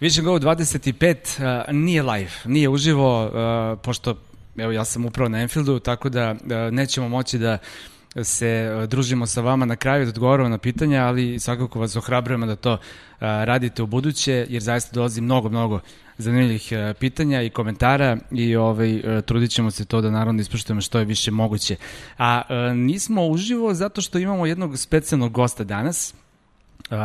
Vision Go 25 uh, nije live, nije uživo, uh, pošto evo ja sam upravo na Enfieldu, tako da uh, nećemo moći da se družimo sa vama na kraju da odgovaramo na pitanja, ali svakako vas ohrabrujemo da to radite u buduće, jer zaista dolazi mnogo, mnogo zanimljivih pitanja i komentara i ovaj, trudit ćemo se to da naravno ispoštujemo što je više moguće. A nismo uživo zato što imamo jednog specijalnog gosta danas, Uh,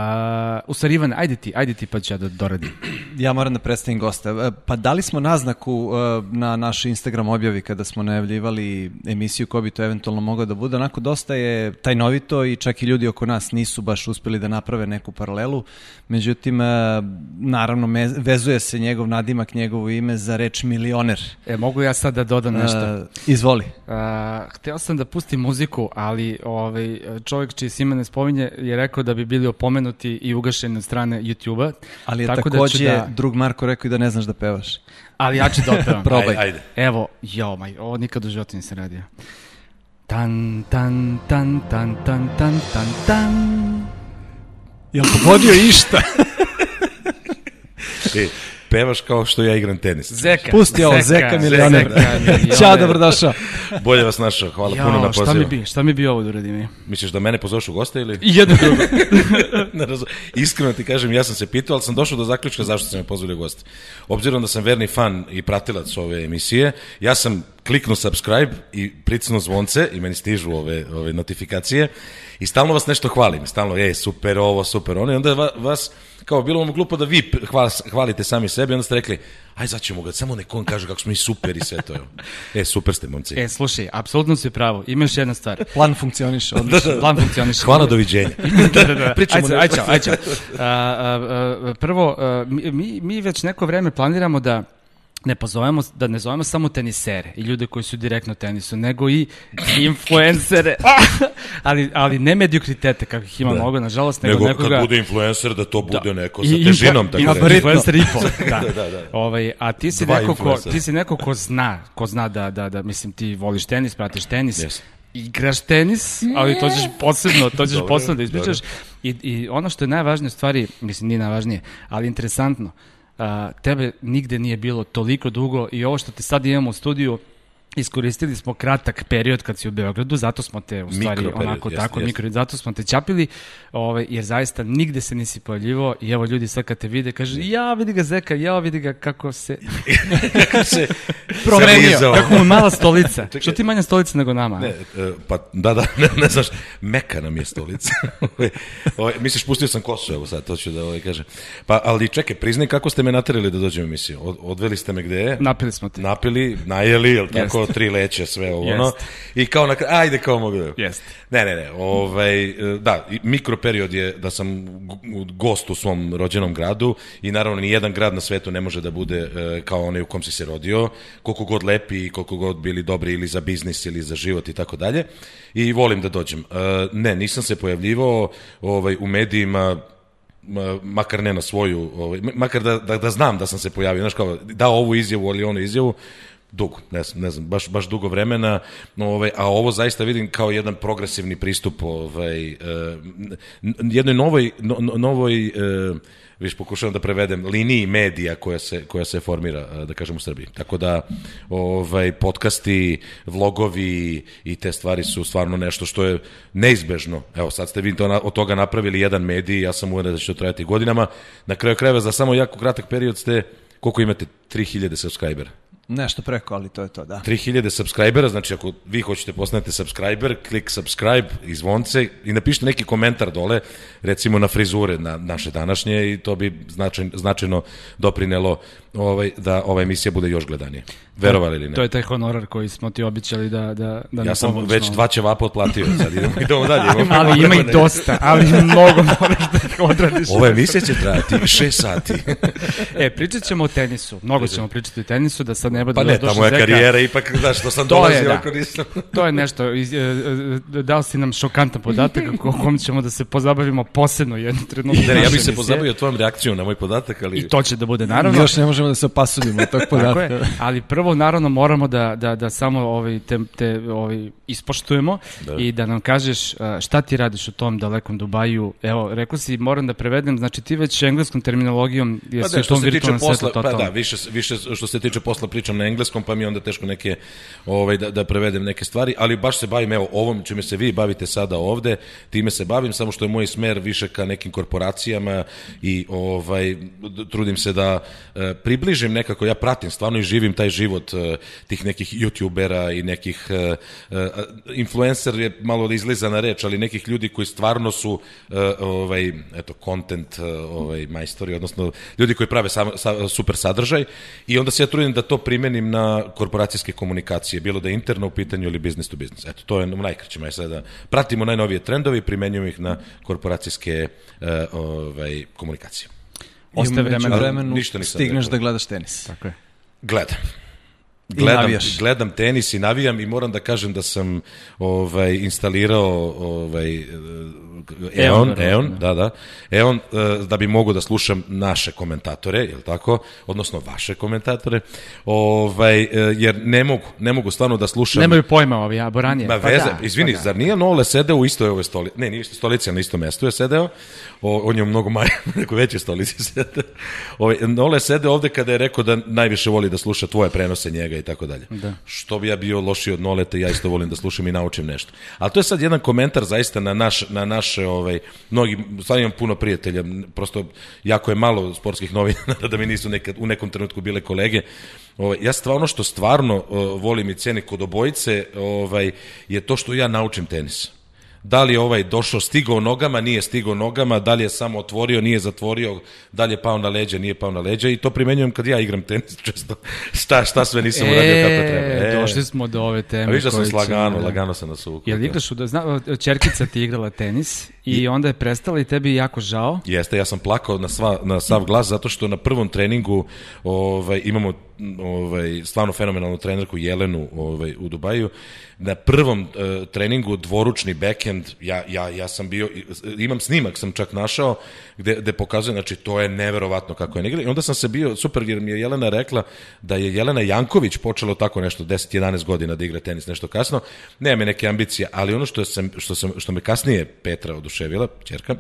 u stvari, Ivan, ajde ti, ajde ti pa ću ja da doradim. Ja moram da predstavim gosta. E, Pa dali smo naznaku uh, na naš Instagram objavi kada smo najavljivali emisiju ko bi to eventualno mogao da bude. Onako dosta je tajnovito i čak i ljudi oko nas nisu baš uspeli da naprave neku paralelu. Međutim, uh, naravno, me, vezuje se njegov nadimak, njegovo ime za reč milioner. E, mogu ja sad da dodam nešto? Uh, izvoli. Uh, hteo sam da pustim muziku, ali ovaj, čovjek čiji se ime ne spominje je rekao da bi bili opomenuti i ugašeni od strane YouTube-a. Ali je Tako da takođe ću da- drug Marko rekao i da ne znaš da pevaš. Ali ja ću da otpevam. Probaj. Ajde, ajde. Evo, jo, maj, ovo nikad u životu nisam radio. Tan, tan, tan, tan, tan, tan, tan, tan. Jel pogodio išta? E, pevaš kao što ja igram tenis. Zeka. Pusti ovo, Zeka milioner. milioner. Ćao, dobrodošao. Bolje vas našao, hvala puno na Jo, šta mi pozivu. bi, šta mi bi ovo da uradim? je? Misliš da mene pozoveš u goste ili? I jedno drugo. Iskreno ti kažem, ja sam se pitao, ali sam došao do zaključka zašto sam me pozvali u goste. Obzirom da sam verni fan i pratilac ove emisije, ja sam kliknuo subscribe i pricnuo zvonce i meni stižu ove, ove notifikacije i stalno vas nešto hvalim, stalno, je, super ovo, super ono, i onda va- vas, kao bilo vam glupo da vi hvalite sami sebe, onda ste rekli, aj zaćemo ga, samo neko on kaže kako smo mi super i sve to. evo. E, super ste, momci. E, slušaj, apsolutno si pravo. Ima još jedna stvar. Plan funkcioniše, odlično. Plan funkcioniše. Hvala, doviđenja. da, da, da. Pričamo ajde, ajde, ajde. A, a, a, prvo, a, mi, mi već neko vreme planiramo da ne pozovemo, da ne zovemo samo tenisere i ljude koji su direktno u tenisu, nego i influencere, ali, ali ne mediokritete kakvih ima Da. mnogo, nažalost, nego, Nego nekoga... kad bude influencer, da to bude neko I- sa i- težinom, i- tako da i- influencer i po. Da. Da, da. Ovaj, a ti si, Dva neko ko, ti si neko ko zna, ko zna da, da, da, mislim, ti voliš tenis, pratiš tenis, Yes. igraš tenis, ali to ćeš posebno, to ćeš Dobro, posebno da ispričaš. dobro. I, I ono što je najvažnije u stvari, mislim nije najvažnije, ali interesantno, a, tebe nigde nije bilo toliko dugo i ovo što te sad imamo u studiju, iskoristili smo kratak period kad si u Beogradu, zato smo te u stvari Mikroperiod, onako jeste, tako jeste. mikro, zato smo te čapili, ovaj, jer zaista nigde se nisi pojavljivo i evo ljudi sad kad te vide kažu ja vidi ga Zeka, ja vidi ga kako se Kako se promenio, kako mu je mala stolica. Što ti manja stolica nego nama? Ne, e, pa da, da, ne, ne znaš, meka nam je stolica. Ovaj, ovaj, misliš, pustio sam kosu, evo sad, to ću da ovaj kažem. Pa, ali čekaj, priznaj kako ste me naterali da dođem u emisiju. Od, odveli ste me gde? Napili smo te. Napili, najeli, jel tako, tri leće, sve ovo, ono. I kao na kraju, ajde, kao mogu da... Jest. Ne, ne, ne, ovaj, da, mikroperiod je da sam gost u svom rođenom gradu i naravno ni jedan grad na svetu ne može da bude e, kao onaj u kom si se rodio, koliko god lepi i koliko god bili dobri ili za biznis ili za život i tako dalje. I volim da dođem. E, ne, nisam se pojavljivao ovaj, u medijima ma- makar ne na svoju, ovaj, makar da, da, da znam da sam se pojavio, znaš kao, dao ovu izjavu, ali onu izjavu, dugo, ne znam, ne znam baš, baš dugo vremena, ovaj, a ovo zaista vidim kao jedan progresivni pristup ovaj, eh, jednoj novoj, no, no- novoj eh, viš pokušavam da prevedem, liniji medija koja se, koja se formira, eh, da kažem, u Srbiji. Tako da, ovaj, podcasti, vlogovi i te stvari su stvarno nešto što je neizbežno. Evo, sad ste vi to, od toga napravili jedan medij, ja sam uveren da će to trajati godinama. Na kraju krajeva, za samo jako kratak period ste, koliko imate? 3000 subscribera. Nešto preko, ali to je to, da. 3000 subscribera, znači ako vi hoćete postanete subscriber, klik subscribe i zvonce i napišite neki komentar dole, recimo na frizure na naše današnje i to bi značajno, značajno doprinelo ovaj, da ova emisija bude još gledanije. Verovali ili ne? To je taj honorar koji smo ti običali da, da, da ja sam pomogneš već dva ćevapa otplatio, sad idemo, idemo dalje. Imamo Ali ima i dosta, ali mnogo moraš da ih odradiš. Ova emisija će trajati 6 sati. E, pričat ćemo o tenisu. Mnogo ćemo pričati o tenisu, da sad ne bude Pa ne, ta moja Zeka. karijera ipak, znaš, što sam To je, dolazio, da. ako nisam... To je nešto, iz- e, e, dao si nam šokantan podatak o kom ćemo da se pozabavimo posebno jednu trenutku. Ne, ja bih se pozabavio tvojom reakcijom na moj podatak, ali... I to će da bude, naravno. Još ne možemo da se opasudimo od tog Tako podatka. je, ali prvo naravno moramo da, da, da samo ovaj, te, te ovaj, ispoštujemo Da. i da nam kažeš šta ti radiš u tom dalekom Dubaju. Evo, rekao si, moram da prevedem, znači ti već engleskom terminologijom Pa jesi da, u tom virtualnom posla, svetu pa totalno. da, više, više što se tiče posla pričam na engleskom, pa mi je onda teško neke, ovaj, da, da prevedem neke stvari, ali baš se bavim, evo, ovom čime se vi bavite sada ovde, time se bavim, samo što je moj smer više ka nekim korporacijama i ovaj, trudim se da e, približim nekako, ja pratim stvarno i živim taj život e, tih nekih youtubera i nekih e, e, influencer je malo izlizana reč, ali nekih ljudi koji stvarno su ovaj, eto, content ovaj, majstori, odnosno ljudi koji prave sam, sa, super sadržaj i onda se ja trudim da to primenim na korporacijske komunikacije, bilo da je interno u pitanju ili business to business. Eto, to je u najkraćem, aj sada pratimo najnovije trendove i primenjujemo ih na korporacijske ovaj, komunikacije. Ostaje vremena. međuvremenu Ništa nisam stigneš rekao. da gledaš tenis. Tako je. Gledam. Gledam, gledam tenis i navijam i moram da kažem da sam ovaj instalirao ovaj eh, Eon, verovatno, Eon, da, da. Eon eh, da bi mogao da slušam naše komentatore, je tako? Odnosno vaše komentatore. Ovaj eh, jer ne mogu, ne mogu stvarno da slušam Nemaju pojma ovi, a Boranije. Ma pa veze, da, izvini, pa da. zar nije Nole sedeo u istoj ovoj stolici? Ne, nije isto stolici, na istom mestu je sedeo. O, on je u mnogo manje, neko veće stolici sedeo. Ovaj, Nole sedeo ovde kada je rekao da najviše voli da sluša tvoje prenose njega i tako dalje. Da. Što bi ja bio lošiji od Noleta, ja isto volim da slušam i naučim nešto. Ali to je sad jedan komentar zaista na, naš, na naše, ovaj, mnogi, stvarno imam puno prijatelja, prosto jako je malo sportskih novinara da mi nisu nekad, u nekom trenutku bile kolege. Ovaj, ja stvarno što stvarno uh, volim i cenim kod obojice ovaj, je to što ja naučim tenis. Da li je ovaj došao, stigao nogama, nije stigao nogama, da li je samo otvorio, nije zatvorio, da li je pao na leđa, nije pao na leđa i to primenjujem kad ja igram tenis često. Šta, šta sve nisam uradio kako treba. E, došli smo do ove teme. A vidiš da sam koju ćemo, lagano, da. lagano sam nas uvukao. Jel igraš u, da zna, čerkica ti igrala tenis i onda je prestala i tebi jako žao. Jeste, ja sam plakao na, sva, na sav glas zato što na prvom treningu ovaj, imamo ovaj, stvarno fenomenalnu trenerku Jelenu ovaj, u Dubaju. Na prvom uh, treningu dvoručni backhand, ja, ja, ja sam bio, imam snimak sam čak našao gde, gde pokazuje, znači to je neverovatno kako je ne igra. I onda sam se bio, super jer mi je Jelena rekla da je Jelena Janković počelo tako nešto 10-11 godina da igra tenis nešto kasno. Nema me neke ambicije, ali ono što, sam, što, sam, što me kasnije Petra oduševila, čerka,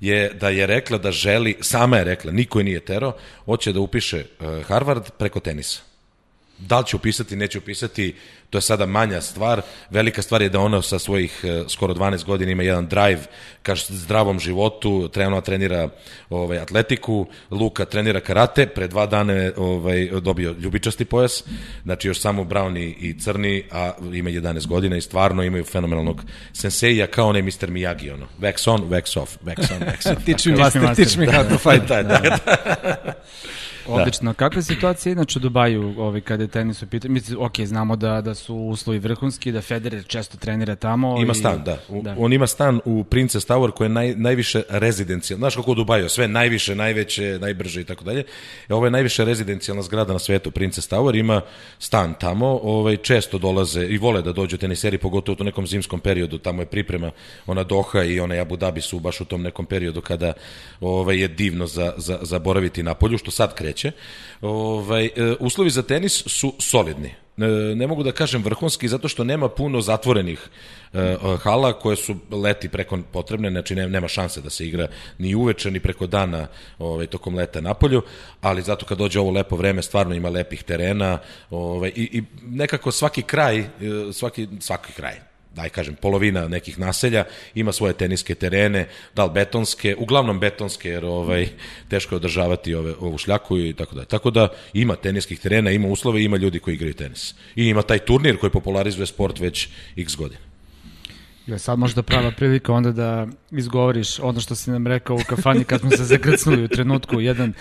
je da je rekla da želi, sama je rekla, niko je nije tero, hoće da upiše uh, Harvard preko tenisa. Da li će upisati, neće upisati, to je sada manja stvar. Velika stvar je da ona sa svojih eh, skoro 12 godina ima jedan drive ka zdravom životu, trenova trenira ovaj, atletiku, Luka trenira karate, pre dva dana je ovaj, dobio ljubičasti pojas, znači još samo Brown i, Crni, a ima 11 godina i stvarno imaju fenomenalnog senseija kao onaj Mr. Miyagi, ono, wax on, wax off, wax on, wax off. Teach me master, master. teach me how to fight. da, da, da. Odlično. Kakva je situacija inače u Dubaju ovaj, kada je tenis u pitanju? Mislim, ok, znamo da, da su uslovi vrhunski, da Federer često trenira tamo. Ima i... stan, da. U, da. On ima stan u Princess Tower koji je naj, najviše rezidencijalno. Znaš kako u Dubaju, sve najviše, najveće, najbrže i tako dalje. E, Ovo je najviše rezidencijalna zgrada na svetu, Princess Tower, ima stan tamo, ovaj, često dolaze i vole da dođu teniseri, pogotovo u nekom zimskom periodu, tamo je priprema ona Doha i ona Abu Dhabi su baš u tom nekom periodu kada ovaj, je divno za, za, za boraviti na polju, što sad kreće. Ovaj, e, uslovi za tenis su solidni. E, ne mogu da kažem vrhunski zato što nema puno zatvorenih e, hala koje su leti preko potrebne, znači ne- nema šanse da se igra ni uveče ni preko dana ovaj, tokom leta na polju, ali zato kad dođe ovo lepo vreme stvarno ima lepih terena ovaj, i, i nekako svaki kraj, svaki, svaki kraj, daj kažem, polovina nekih naselja ima svoje teniske terene, da li betonske, uglavnom betonske, jer ovaj, teško je održavati ove, ovu šljaku i tako da. Tako da ima teniskih terena, ima uslove, ima ljudi koji igraju tenis. I ima taj turnir koji popularizuje sport već x godina. Ja, sad možda prava prilika onda da izgovoriš ono što si nam rekao u kafani kad smo se zakrcnuli u trenutku. Jedan,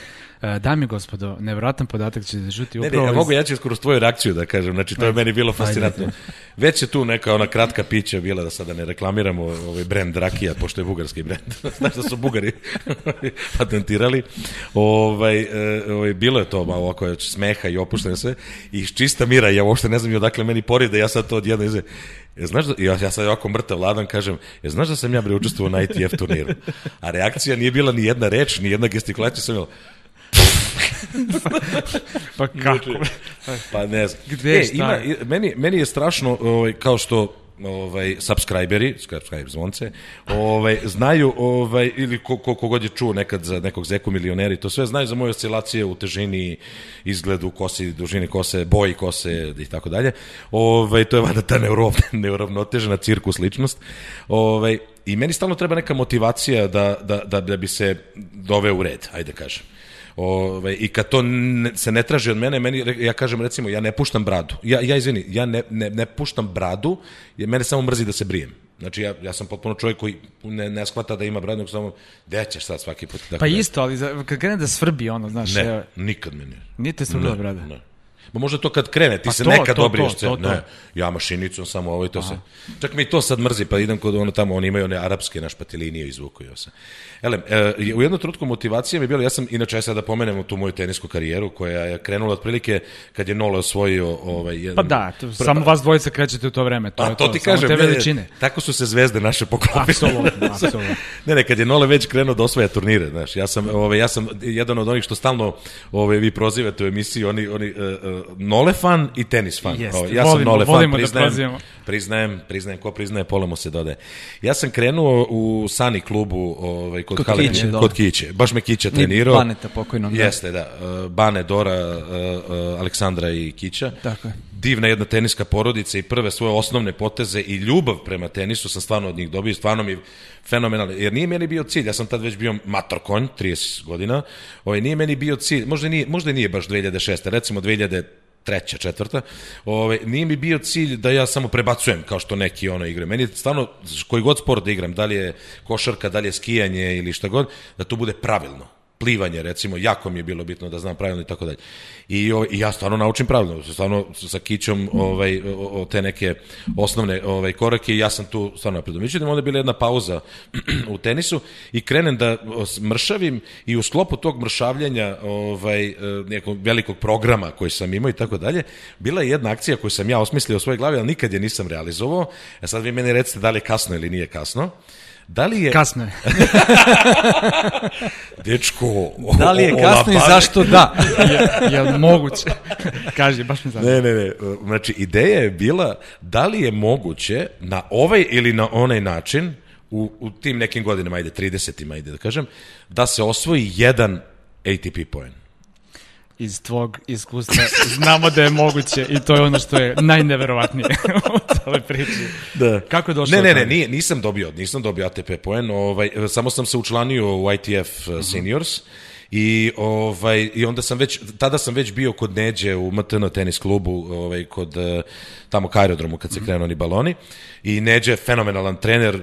uh, dami i gospodo, nevratan podatak će da žuti Ne, ne, upravo ja iz- mogu, ja ću skoro tvoju reakciju da kažem, znači to je meni bilo fascinantno. Već je tu neka ona kratka pića bila da sada ne reklamiramo ovaj brend Rakija, pošto je bugarski brend. Znaš da su Bugari patentirali. Ovaj, e, ovaj, bilo je to malo ovako smeha i opušteno sve. I čista mira, ja uopšte ne znam i odakle meni pori da ja sad to odjedno izve. Je, znaš da, ja, ja sad ovako mrtav vladan kažem, je, znaš da sam ja bre učestvovao na ITF turniru? A reakcija nije bila ni jedna reč, ni jedna gestikulacija, sam imala, pa kako? Pa ne znam. Gde, e, šta ima, je? meni, meni je strašno, ovaj, kao što ovaj subscriberi, subscribe zvonce, ovaj znaju ovaj ili ko, ko, ko god je čuo nekad za nekog zeku milioneri, to sve znaju za moje oscilacije u težini, izgledu kosi, dužini kose, boji kose i tako dalje. Ovaj to je valjda ta neurov, neuravnotežena cirkus ličnost. Ovaj i meni stalno treba neka motivacija da, da, da, da bi se doveo u red, ajde kažem. Ove, I kad to ne, se ne traži od mene, meni, ja kažem recimo, ja ne puštam bradu. Ja, ja izvini, ja ne, ne, ne puštam bradu, jer mene samo mrzi da se brijem. Znači, ja, ja sam potpuno čovjek koji ne, ne shvata da ima bradu, nego samo, gde ćeš sad svaki put? Dakle, Pa isto, ali za, kad krene da svrbi ono, znaš, Ne, evo, nikad me ne. nije te svrbila brada. Ne. Ma možda to kad krene, ti Pa se to, nekad to, obriješ to, to, to. Ne, ja mašinicom samo ovo i to se. Čak mi i to sad mrzi, pa idem kod ono tamo, oni imaju one arapske naš patilinije izvukuju se. Ele, e, u jednom trenutku motivacija mi je bila, ja sam, inače ja sad da pomenemo tu moju tenisku karijeru, koja je krenula otprilike kad je Nole osvojio ovaj, jedan... Pa da, to, samo vas dvojica krećete u to vreme, to Pa je to to, ti kažem, te ne, ne, veličine. tako su se zvezde naše poklopile. Apsolutno, apsolutno. ne, ne, kad je Nole već krenuo da osvaja turnire, znaš, ja sam, ovaj, ja sam jedan od onih što stalno ovaj, vi prozivate u emisiji, oni, oni uh, Nole fan i tenis fan. Jeste, ja sam volimo- Nole fan, volimo da priznajem, priznajem, priznajem, ko priznaje, pola mu se dodaje. Ja sam krenuo u Sani klubu ovaj, kod, Kod Halep- Kiće, dole. kod Kiće. Baš me Kića Ni trenirao. Baneta pokojnog, da. Jeste, da. Uh, Bane, Dora, uh, uh, Aleksandra i Kića Tako je. divna jedna teniska porodica i prve svoje osnovne poteze i ljubav prema tenisu sam stvarno od njih dobio, stvarno mi fenomenalno, jer nije meni bio cilj, ja sam tad već bio mator konj, 30 godina, ovaj, nije meni bio cilj, možda nije, možda nije baš 2006. recimo 2000 treća, četvrta, ovaj, nije mi bio cilj da ja samo prebacujem kao što neki ono igre. Meni je stvarno, koji god sport da igram, da li je košarka, da li je skijanje ili šta god, da to bude pravilno plivanje recimo, jako mi je bilo bitno da znam pravilno i tako dalje. I, ovaj, I ja stvarno naučim pravilno, stvarno sa kićom ovaj, o, o te neke osnovne ovaj, korake i ja sam tu stvarno napredo. Međutim, onda je bila jedna pauza u tenisu i krenem da mršavim i u sklopu tog mršavljanja ovaj, e, nekog velikog programa koji sam imao i tako dalje, bila je jedna akcija koju sam ja osmislio u svojoj glavi, ali nikad je nisam realizovao. E sad vi meni recite da li je kasno ili nije kasno. Da li je... Kasno je. Dečko, Da li je o- kasno i zašto da? je, je moguće? Kaži, baš me zanima. Ne, ne, ne. Znači, ideja je bila da li je moguće na ovaj ili na onaj način, u, u tim nekim godinama, ajde, 30-ima, ajde da kažem, da se osvoji jedan ATP poen. Iz tvog iskustva znamo da je moguće i to je ono što je najneverovatnije u celoj priči. Da. Kako je došlo Ne, ne, ne, nije, nisam dobio, nisam dobio ATP poen, ovaj, samo sam se učlanio u ITF uh, Seniors i ovaj i onda sam već tada sam već bio kod Neđe u MTN tenis klubu ovaj kod eh, tamo ka aerodromu kad se krenuo ni baloni i Neđe je fenomenalan trener eh,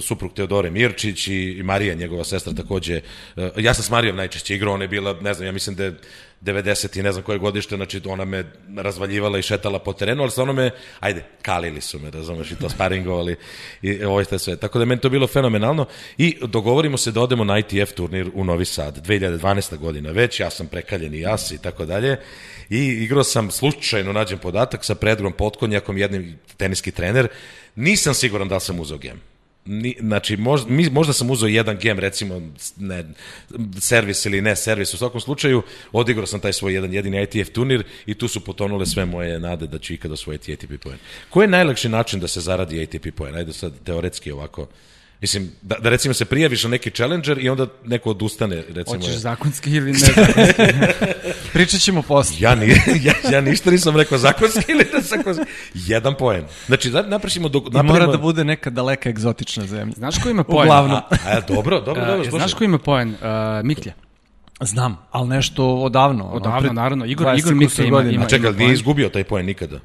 suprug Teodore Mirčić i, i Marija njegova sestra takođe eh, ja sam s Marijom najčešće igrao ona je bila ne znam ja mislim da je 90 i ne znam koje godište, znači ona me razvaljivala i šetala po terenu, ali stvarno me, ajde, kalili su me, razumeš, i to sparingovali i ovo je sve. Tako da je meni to bilo fenomenalno i dogovorimo se da odemo na ITF turnir u Novi Sad, 2012. godina već, ja sam prekaljen i jas i tako dalje i igrao sam, slučajno nađem podatak sa Predgrom Potkonjakom, jednim teniski trener, nisam siguran da sam uzeo gem. Ni, znači, možda, mi, možda sam uzeo jedan gem, recimo, ne, servis ili ne servis, u svakom slučaju, odigrao sam taj svoj jedan jedini ITF turnir i tu su potonule sve moje nade da ću ikada osvojiti ATP poen. Koji je najlakši način da se zaradi ATP poen? Ajde sad, teoretski ovako. Mislim, da, da recimo se prijaviš na neki challenger i onda neko odustane, recimo. Hoćeš zakonski ili ne zakonski? Pričat ćemo posle. Ja, ni, ja, ja ništa nisam rekao zakonski ili ne zakonski. Jedan poen. Znači, da napravimo... Do, I mora napravimo da bude neka daleka egzotična zemlja. Znaš ko ima poen? Uglavnom. A, a, dobro, dobro, A, dobro. slušaj. znaš ko ima poen? Uh, Miklja. Znam, ali nešto odavno. ono, Odavno, pred naravno. Igor, 20 Igor Miklja ima, ima, A čekaj, nije izgubio taj poen nikada.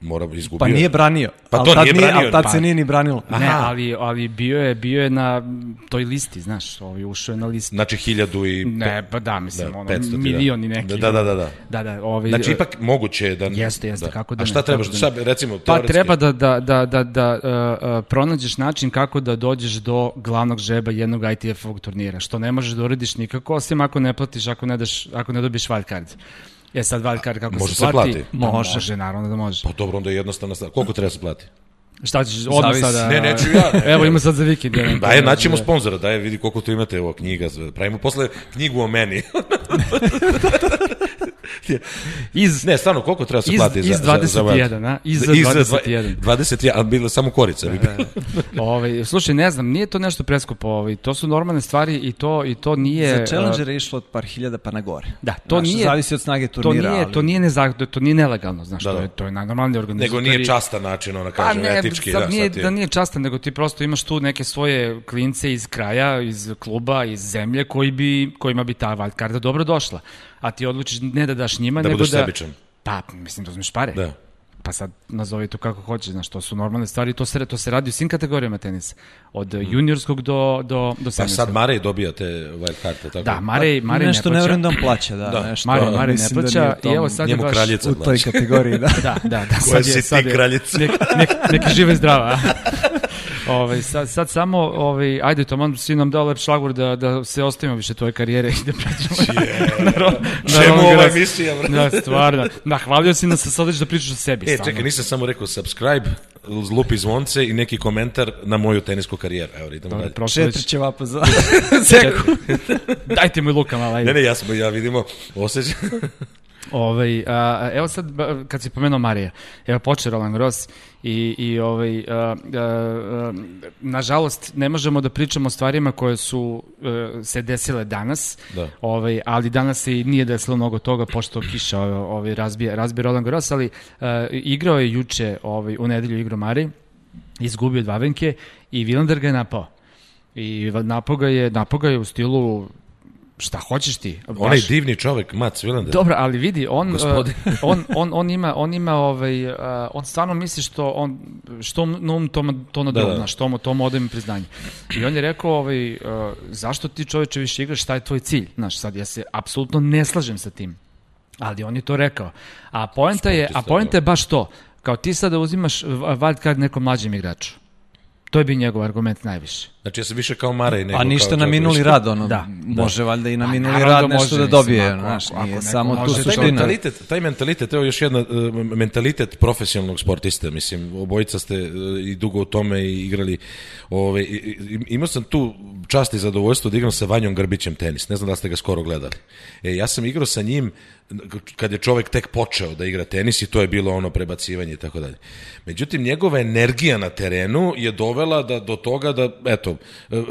Mora izgubio. Pa nije branio. Pa to tad nije nije, branio. ali tad Pa- se nije ni branilo. Ne, Aha. ali, ali bio je, bio je na toj listi, znaš, ovaj, ušao je na listu. Znači hiljadu i... Ne, pa da, mislim, Da, ono, 500 ti, da. milion i neki. Da, da, da, da. Da, da, ovaj, Znači, ipak moguće je da... Jeste, jeste, kako da A ne, šta trebaš? kako da Šta, ne. recimo, Pa teoretski? treba da, da, da, da, da uh, uh, pronađeš način kako da dođeš do glavnog žeba jednog ITF-ovog turnira, što ne možeš da uradiš nikako, osim ako ne platiš, ako ne, daš, ako ne dobiješ wild card. Je sad wild card kako Može se se plati? plati? Pa Može. može, naravno da može. Pa dobro, onda je jednostavna stvar. Koliko treba se plati? Šta ćeš odmah sada? Ne, neću ja. Evo ima sad za vikend. jedan. Daje, naćemo sponzora, daje, vidi koliko tu imate ovo knjiga. Pravimo posle knjigu o meni. Iz, ne, stvarno, koliko treba se iz, plati za, iz za, za, 21, a? Iz, Iz 21. 21, ali bilo samo korica. bi bilo. Ovaj, slušaj, ne znam, nije to nešto preskupo, ovaj, to su normalne stvari i to, i to nije... Za Challenger je išlo od par hiljada pa na gore. Da, to Znaš, nije... Zavisi od snage to turnira. nije, ali... to nije nezakon, to nije nelegalno, znaš, Da, to da. je to je najnormalniji organizator. Nego nije častan način, ona Pa kaže, ne, etički. sad da, nije, da nije častan, nego ti prosto imaš tu neke svoje klince iz kraja, iz kluba, iz zemlje, koji bi, kojima bi ta wild karta dobro došla. A ti odlučiš ne da daš njima, Da nego budeš da... sebičan. Pa, mislim da uzmeš pare. Da. Pa sad nazovi to kako hoćeš, znaš, to su normalne stvari, to se, to se radi u svim kategorijama tenisa. Od juniorskog do, do, do Pa seniorskog. sad Marej dobija te wild karte, tako? Da, Marej, Marej nešto ne ne plaća. verujem da on plaća, da. Da. Nešto, Marej, Marej ne da plaća tom- i evo sad je Njemu baš... kraljica U toj plaća. kategoriji, da. Da, da, da. Koja sad je, si sad ti je, kraljica? Nek, nek, neki žive zdrava. a? Ovaj sad, sad samo, ovaj, ajde, Toman si nam dao lep šlagur da, da se ostavimo više tvoje karijere i da pređemo na, ro, na Čemu ova emisija, bre? Da, stvarno. Da, hvalio si nas, sad ćeš da pričaš o sebi. E, stvarno. čekaj, nisam samo rekao subscribe, zlupi zvonce i neki komentar na moju tenisku karijeru. Evo, idemo Dobro, dalje. prošlo već- Četiri će vapa za... Četiri. Dajte mi Luka malo, ajde. Ne, ne, ja, smo, ja vidimo, osjećam. Ovaj, a, evo sad, kad si pomenuo Marija, evo počeo Roland Garros i, i ovaj, a, a, a, nažalost ne možemo da pričamo o stvarima koje su a, se desile danas, Da. ovaj, ali danas se i nije desilo mnogo toga pošto kiša ovaj, razbije, razbije Roland Garros, ali a, igrao je juče ovaj, u nedelju igrao Marij, izgubio dva venke i Vilander ga je napao. I napao ga je, napao ga je u stilu šta hoćeš ti? Onaj Baš- divni čovek, Mats Wilander. Dobro, ali vidi, on, uh, on, on, on ima, on ima ovaj, uh, on stvarno misli što on, što na um to, to na Da, drugom, da. da, što mu to mu odajem priznanje. I on je rekao, ovaj, uh, zašto ti čoveče više igraš, šta je tvoj cilj? Znaš, sad ja se apsolutno ne slažem sa tim. Ali on je to rekao. A poenta je, a poenta je baš to, kao ti sada uzimaš wild card nekom mlađem igraču. To je bi njegov argument najviše. Znači, ja sam više kao Marej nego A ništa kao na minuli rad, ono, Da. može valjda i na Pa minuli rad da nešto može, da mislim, dobije, ako- znaš, ako nije neko samo tu može, Taj suština. mentalitet, taj mentalitet, evo još jedna, mentalitet profesionalnog sportista, mislim, obojica ste uh, i dugo u tome i igrali, ove, imao sam tu čast i zadovoljstvo da igram sa Vanjom Grbićem tenis, ne znam da ste ga skoro gledali. E, ja sam igrao sa njim kad je čovek tek počeo da igra tenis i to je bilo ono prebacivanje i tako dalje. Međutim, njegova energija na terenu je dovela da, do toga da, eto, e,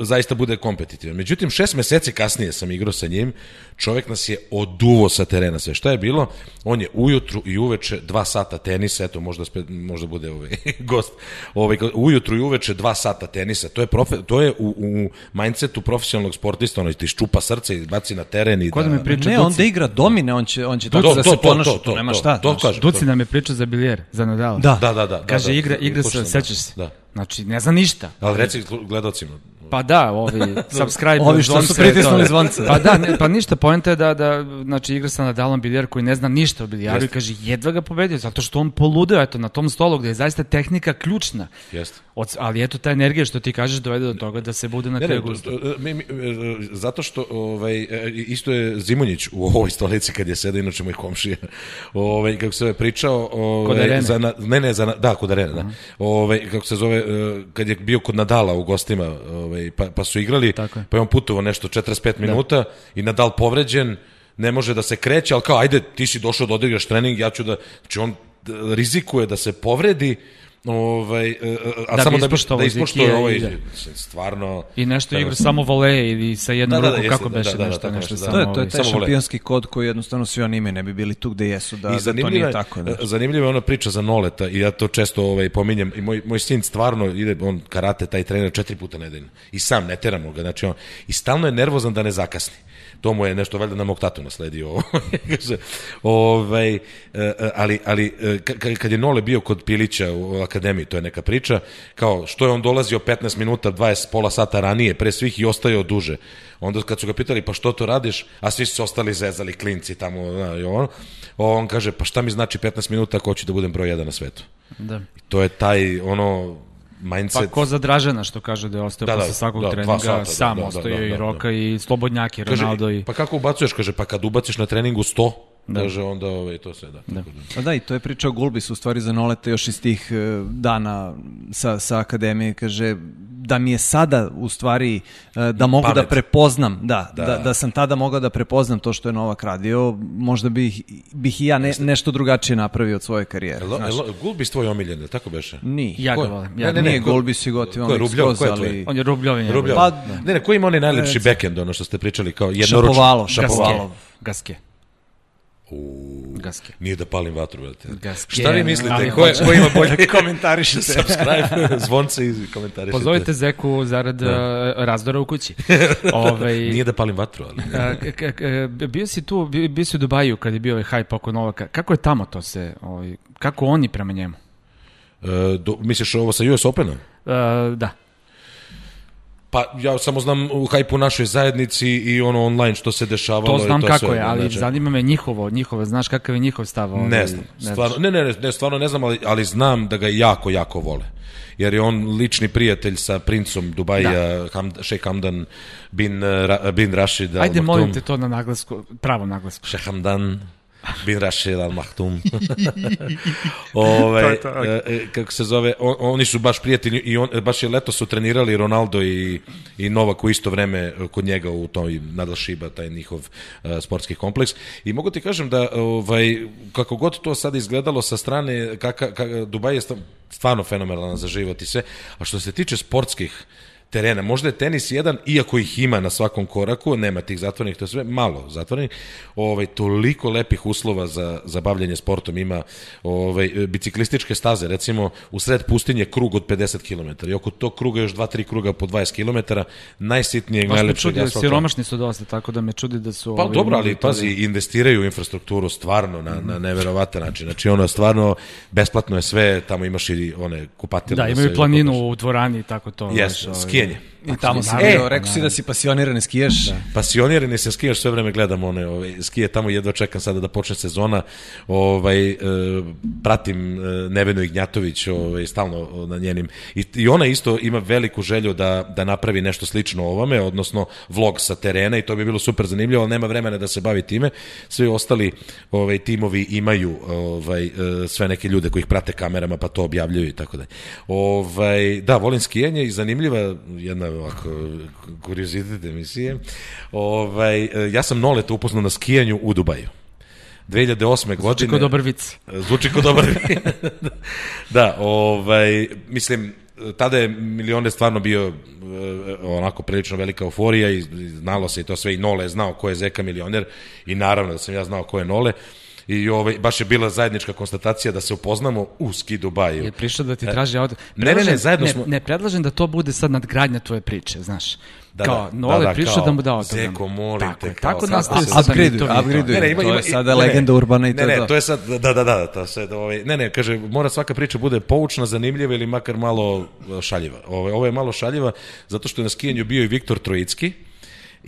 zaista bude kompetitivan. Međutim, šest meseci kasnije sam igrao sa njim, čovek nas je oduvo sa terena sve. Šta je bilo? On je ujutru i uveče dva sata tenisa, eto, možda, spet, možda bude ovaj gost, ovaj, ujutru i uveče dva sata tenisa, to je, profe, to je u, u mindsetu profesionalnog sportista, ono, ti ščupa srce i baci na teren i Ko da mi priča Ne, Duci? on da igra domine, on će, on će To- tako to- da se to- ponaša, to- to, to- nema to- šta. to znaš. kažem. Duci nam je priča za bilijer, za Nadala. Da. Da, da, da. Kaže, da, da, igra, igra sam, sećaš se. Da. Znači, ne zna ništa. Ali reci gledocima. Pa da, ovi subscribe Ovi što su pritisnuli zvonce. Pa da, ne, pa ništa, poenta je da, da znači, igra sa Nadalom bilijar koji ne zna ništa o bilijaru i kaže jedva ga pobedio, zato što on poludeo, eto, na tom stolu gde je zaista tehnika ključna. Jeste. Od, ali eto, ta energija što ti kažeš dovede do toga da se bude na Ne, ne, gusto. mi, mi, e, zato što ovaj, e, isto je Zimonjić u ovoj stolici kad je sedao, inače moj komšija, ovaj, kako se zove, pričao ovaj, za, na, ne, ne, za, da, kod Arene, da. Ovaj, kako se zove, e, kad je bio kod Nadala u gostima, ovaj, pa, pa su igrali, Tako je. pa je on putovao nešto 45 minuta i Nadal povređen, ne može da se kreće, ali kao, ajde, ti si došao da odigraš trening, ja ću da, znači on rizikuje da se povredi, ovaj, e, e, a Da samo da bi, ispoštovao da ispoštuje ovaj, da. stvarno... I nešto Evo, igra samo voleje ili sa jednom Da, da, da, rukom, kako da, beše da, da, nešto, nešto nešto, samo. da. To je, to je taj Samo vole. šampionski kod koji jednostavno svi oni imaju, ne bi bili tu gde jesu, da, I da to nije je, tako. Da. zanimljiva je ona priča za Noleta i ja to često ovaj, pominjem i moj, moj sin stvarno ide, on karate, taj trener četiri puta nedeljno i sam ne teramo ga, znači on, i stalno je nervozan da ne zakasni. To mu je nešto valjda na mog tatu nasledio. Kaže, ovaj, e, e, ali, ali e, ka- kad je Nole bio kod Pilića u akademiji, to je neka priča, kao što je on dolazio 15 minuta, 20, pola sata ranije, pre svih i ostajao duže. Onda kad su ga pitali, pa što to radiš, a svi su se ostali zezali klinci tamo, zna, i ono, on kaže, pa šta mi znači 15 minuta ako hoću da budem broj jedan na svetu. Da. I to je taj, ono, mindset. Pa ko za Dražena što kaže da je ostao Da, da, posle svakog da, treninga, sata, da, sam da, da, ostao da, i da, Roka i Slobodnjaki, Ronaldo i... Pa kako ubacuješ, kaže, pa kad ubaciš na treningu 100, da. kaže, onda ovaj, to sve, da. da. Pa da, i to je priča o Gulbisu, u stvari za Noleta još iz tih e, dana sa, sa akademije, kaže da mi je sada u stvari e, da mogu da Pamet. prepoznam, da, da, Da. da, da sam tada mogao da prepoznam to što je Novak radio, možda bih, bih i ja ne, nešto drugačije napravio od svoje karijere. Znaš. jel, Gulbis tvoj omiljen, tako beše? Nije. Ja ga volim. Ne, Ja, ne, ne, Nije ko- Gulbis i gotivan ko je, Rubljov? skroz, ali... On je Rubljovin. Rubljov. Pa, ne, ne, ko ima onaj najlepši backend, ono što ste pričali, kao jednoručno? Šapovalo, Šapovalo. Šapovalo. Gaske. Gaske. Nije da palim vatru, brate. Gaske. Šta vi mislite? Ko, je, ko ima bolje? Komentarišite. Subscribe, zvonce i komentarišite. Pozovite Zeku zarad uh, razdora u kući. Ovaj, Nije da palim vatru, ali... k- k- bio si tu, bio, bio si u Dubaju kad je bio ovaj hype oko Novaka. Kako je tamo to se, ovaj, kako oni prema njemu? E, do, misliš ovo sa US Opena? Uh, da. Pa ja samo znam u hajpu našoj zajednici i ono online što se dešavalo. To i znam to kako sve, je, ali znači, zanima me njihovo, njihovo, znaš kakav je njihov stav? Ovaj, Ne znam, stvarno, ne, ne, ne, ne, stvarno ne znam, ali, ali znam da ga jako, jako vole. Jer je on lični prijatelj sa princom Dubaja, da. Hamd, Sheikh Hamdan bin, bin Rashid Ajde, molim te to na naglasku, pravo naglasku. Sheikh Hamdan bin Rashid Al Maktoum. Ove, To je to, okej. e, e, kako se zove, on, oni su baš prijatelji i on, baš je leto su trenirali Ronaldo i, i Novak u isto vreme kod njega u toj Nadal Šiba, taj njihov uh, sportski kompleks. I mogu ti kažem da ovaj, kako god to sad izgledalo sa strane, kaka, kaka, Dubaj je stvarno fenomenalan za život i sve, a što se tiče sportskih terena. Možda je tenis jedan, iako ih ima na svakom koraku, nema tih zatvorenih, to je sve malo zatvorenih, ovaj, toliko lepih uslova za, za bavljanje sportom ima ovaj, biciklističke staze, recimo u sred pustinje krug od 50 km i oko tog kruga još 2-3 kruga po 20 km, najsitnijeg, Baš me najlepšeg čudi, asfalta. siromašni su dosta, tako da me čudi da su... Pa ovi dobro, ali pazi, investiraju u infrastrukturu stvarno na, na neverovatan način. Znači ono stvarno besplatno je sve, tamo imaš i one kupatile. Da, se imaju kopaš. planinu u dvorani i tako to. Znaš, ovaj, skijanje. I tamo Naravno, bio, rekao si da si pasionirani skijaš. Da. pasionirani se skijaš, sve vreme gledam one ovaj, skije tamo, jedva čekam sada da počne sezona. Ovaj, e, pratim e, Nevenu Ignjatović ovaj, stalno na njenim. I, I ona isto ima veliku želju da, da napravi nešto slično ovome, odnosno vlog sa terena i to bi bilo super zanimljivo, ali nema vremena da se bavi time. Svi ostali ovaj, timovi imaju ovaj, e, sve neke ljude koji ih prate kamerama pa to objavljuju i tako dalje. Ovaj, da, volim skijanje i zanimljiva jedna ovako kuriozitet emisije. Ovaj, ja sam Noleta upoznao na skijanju u Dubaju. 2008. godine. Čiko dobar vic. Zvuči kao dobar. da, ovaj, mislim, tada je milione stvarno bio e, onako prilično velika euforija i znalo se i to sve i Nole je znao ko je Zeka milioner i naravno da sam ja znao ko je Nole i ovaj, baš je bila zajednička konstatacija da se upoznamo u Ski Dubaju. Je prišao da ti traži auto. Ne, ne, ne, zajedno ne, smo- Ne, predlažem da to bude sad nadgradnja tvoje priče, znaš. Da, kao, da, Nole da, da, prišao kao, da mu da autogram. Zeko, molim tako, te, kao, Tako sad upgradeuju, mitovi, to. upgradeuju. Ne, ne, ima, To je ima, sada legenda urbana i to ne, je ne, to. je sad, da, da, da, to sve, ovaj, ne, ne, kaže, mora svaka priča bude poučna, zanimljiva ili makar malo e, šaljiva. Ovo, ovo je malo šaljiva, zato što je na skijanju bio i Viktor Trojicki,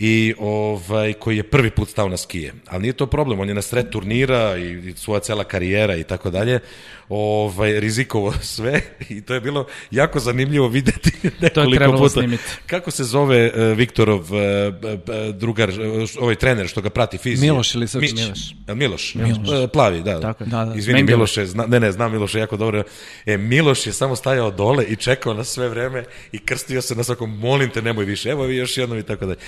i ovaj koji je prvi put stao na skije. Ali nije to problem, on je na sred turnira i, i svoja cela karijera i tako dalje. Ovaj rizikovao sve i to je bilo jako zanimljivo videti nekoliko puta. snimiti. Kako se zove uh, Viktorov uh, drugar, uh, ovaj trener što ga prati fizio? Miloš ili Srpčić? Miloš. Miloš. Jel Miloš? Miloš. Plavi, da. Tako je. Da, da. Izvini. Miloš je, zna, ne, ne, znam Miloša jako dobro. E, Miloš je samo stajao dole i čekao na sve vreme i krstio se na svakom, molim te, nemoj više, evo vi još jednom i tako dalje.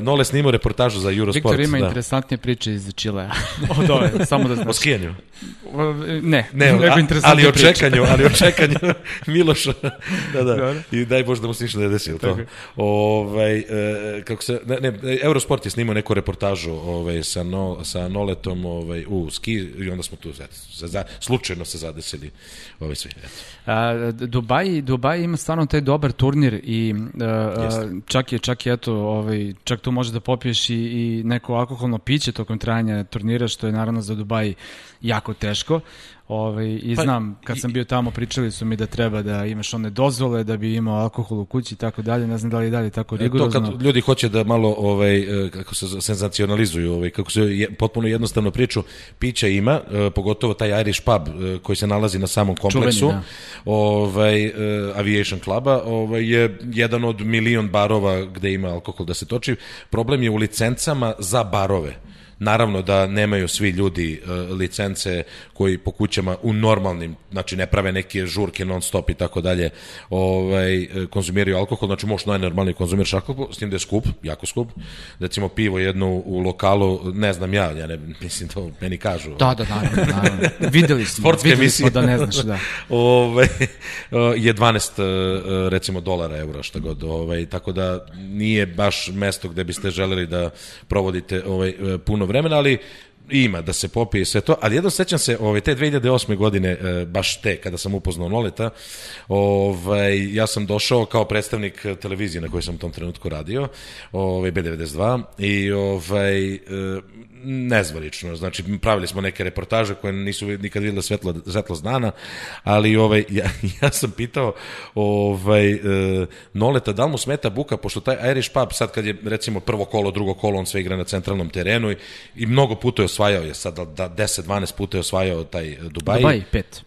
E, Nole snimao reportažu za Eurosport. Viktor ima da. interesantnije priče iz Čilea. Od ove, samo da O znaš. skijanju. Ne, Ne, nego a, interesantna ali o čekanju, ali o čekanju Miloša. Da, da. I daj Bože da mu se ništa ne desi, to. Je. Ovaj e, kako se ne, ne, Eurosport je snimao neku reportažu ovaj sa no, sa Noletom ovaj u ski i onda smo tu eto, za, za, slučajno se zadesili ovaj svi. Eto. A, Dubaj, Dubaj ima stvarno taj dobar turnir i a, a, Jeste. čak je čak i eto ovaj čak tu može da popiješ i, i neko alkoholno piće tokom trajanja turnira što je naravno za Dubaj jako teško. Ovaj i Pa, znam kad i- sam bio tamo pričali su mi da treba da imaš one dozvole da bi imao alkohol u kući i tako dalje. Ne znam da li je dalje tako E, To rigorozno. kad ljudi hoće da malo ovaj e, kako se senzacionalizuju, ovaj kako se je, potpuno jednostavno priču, pića ima, e, pogotovo taj Irish pub koji se nalazi na samom kompleksu. Čuveni, da. Ovaj e, Aviation kluba, ovaj je jedan od milion barova gde ima alkohol da se toči. Problem je u licencama za barove. Naravno da nemaju svi ljudi e, licence koji po kućama u normalnim, znači ne prave neke žurke non stop i tako dalje, ovaj e, konzumiraju alkohol, znači možeš najnormalnije konzumiraš alkohol, s tim da je skup, jako skup. Recimo pivo jedno u lokalu, ne znam ja, ja ne mislim to meni kažu. Da, da, naravno, naravno. Videli smo, Sportske videli emisije. smo da ne znaš, da. Ove, je 12 e, recimo dolara, eura, šta god, ovaj, tako da nije baš mesto gde biste želeli da provodite ovaj, puno vremena, ali ima da se popije sve to, ali jedno sećam se ovaj, te 2008. godine, e, baš te, kada sam upoznao Noleta, ovaj, ja sam došao kao predstavnik televizije na kojoj sam u tom trenutku radio, ovaj, B92, i ovaj, e, nezvalično, znači pravili smo neke reportaže koje nisu nikad vidjeli svetlo, svetlost dana, ali ovaj, ja, ja sam pitao ovaj, e, Noleta da li mu smeta buka, pošto taj Irish pub sad kad je recimo prvo kolo, drugo kolo, on sve igra na centralnom terenu i, i mnogo puta je osvajao je sad, da, da 10-12 puta je osvajao taj e, Dubaj. Dubaj, pet.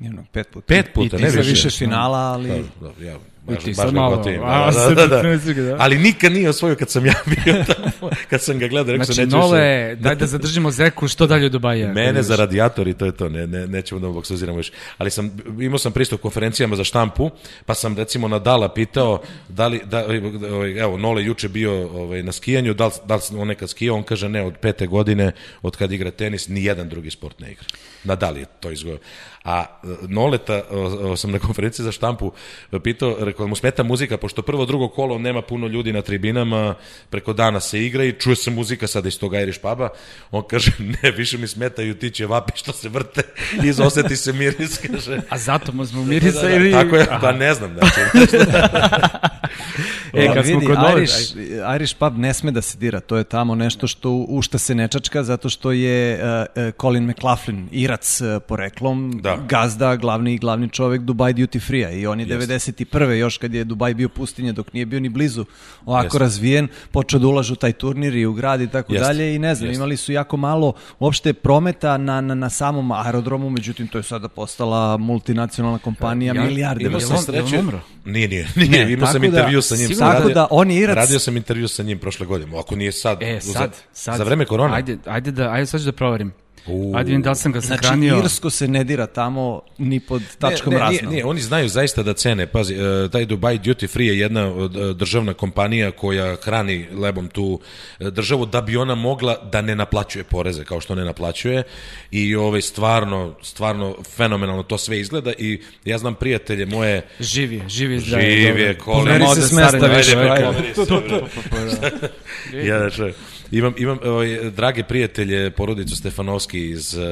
Jedno, pet puta. Pet puta, I ti ne za više. više finala, ali... Da, da, ja, baš, ti baš malo, gotivim. a, Da, da, da, da. da. Ali nikad nije osvojio kad sam ja bio tamo, kad sam ga gledao, rekao sam Znači, neću više- Nole, daj da zadržimo Zeku što dalje od Dubaja. Mene za radijator i to je to, ne, ne, nećemo da boksuziramo više. Ali sam, imao sam pristup konferencijama za štampu, pa sam recimo Nadala pitao, da li, da, ovaj, evo, Nole juče bio ovaj, na skijanju, da li, da li on nekad skijao, on kaže ne, od pete godine, od kad igra tenis, ni jedan drugi sport ne igra. Nadal je to izgojio. A e, Noleta o, o, sam na konferenciji za štampu pitao, rekao da mu smeta muzika, pošto prvo, drugo kolo nema puno ljudi na tribinama, preko dana se igra i čuje se muzika sada iz tog Irish puba. On kaže, ne, više mi smetaju ti će vapi što se vrte i oseti se miris, kaže. A zato mu smo mirisa Da, da, ili... Tako je, pa ne znam, znači, E, kad Ali smo vidi, kod Nole, Irish, Irish pub ne sme da se dira, to je tamo nešto što u šta se ne čačka zato što je uh, Colin McLaughlin, Irac uh, poreklom, Da. Gazda, glavni glavni čovek Dubai Duty Free-a i on je Jeste. 91. još kad je Dubai bio pustinja dok nije bio ni blizu ovako Jeste. razvijen, počeo da ulažu u taj turnir i u grad i tako Jeste. dalje i ne znam, Jeste. imali su jako malo uopšte prometa na, na, na samom aerodromu, međutim to je sada postala multinacionalna kompanija, Ja- milijarde. Imao sam umro? Nije, nije, nije. Ne, imao sam da- intervju sa njim. tako da on je Irac- Radio sam intervju sa njim prošle godine. Ako nije sad, E, za- sad, sad. za vreme korone. Ajde, ajde, da, ajde sad ću da proverim. U. Ajde vidim da li sam ga Znači, sahranio. Irsko se ne dira tamo ni pod tačkom ne, ne, razno. nije, nije, oni znaju zaista da cene. Pazi, e, taj Dubai Duty Free je jedna od, e, državna kompanija koja hrani lebom tu e, državu da bi ona mogla da ne naplaćuje poreze kao što ne naplaćuje i ovaj stvarno stvarno fenomenalno to sve izgleda i ja znam prijatelje moje Živi živi zdravi. Živ dobro. je, Colin. Pomeri se s mesta više, ajde. pomeri se. Ja, znači, imam, imam ovaj, drage prijatelje, porodicu Stefanovski iz uh,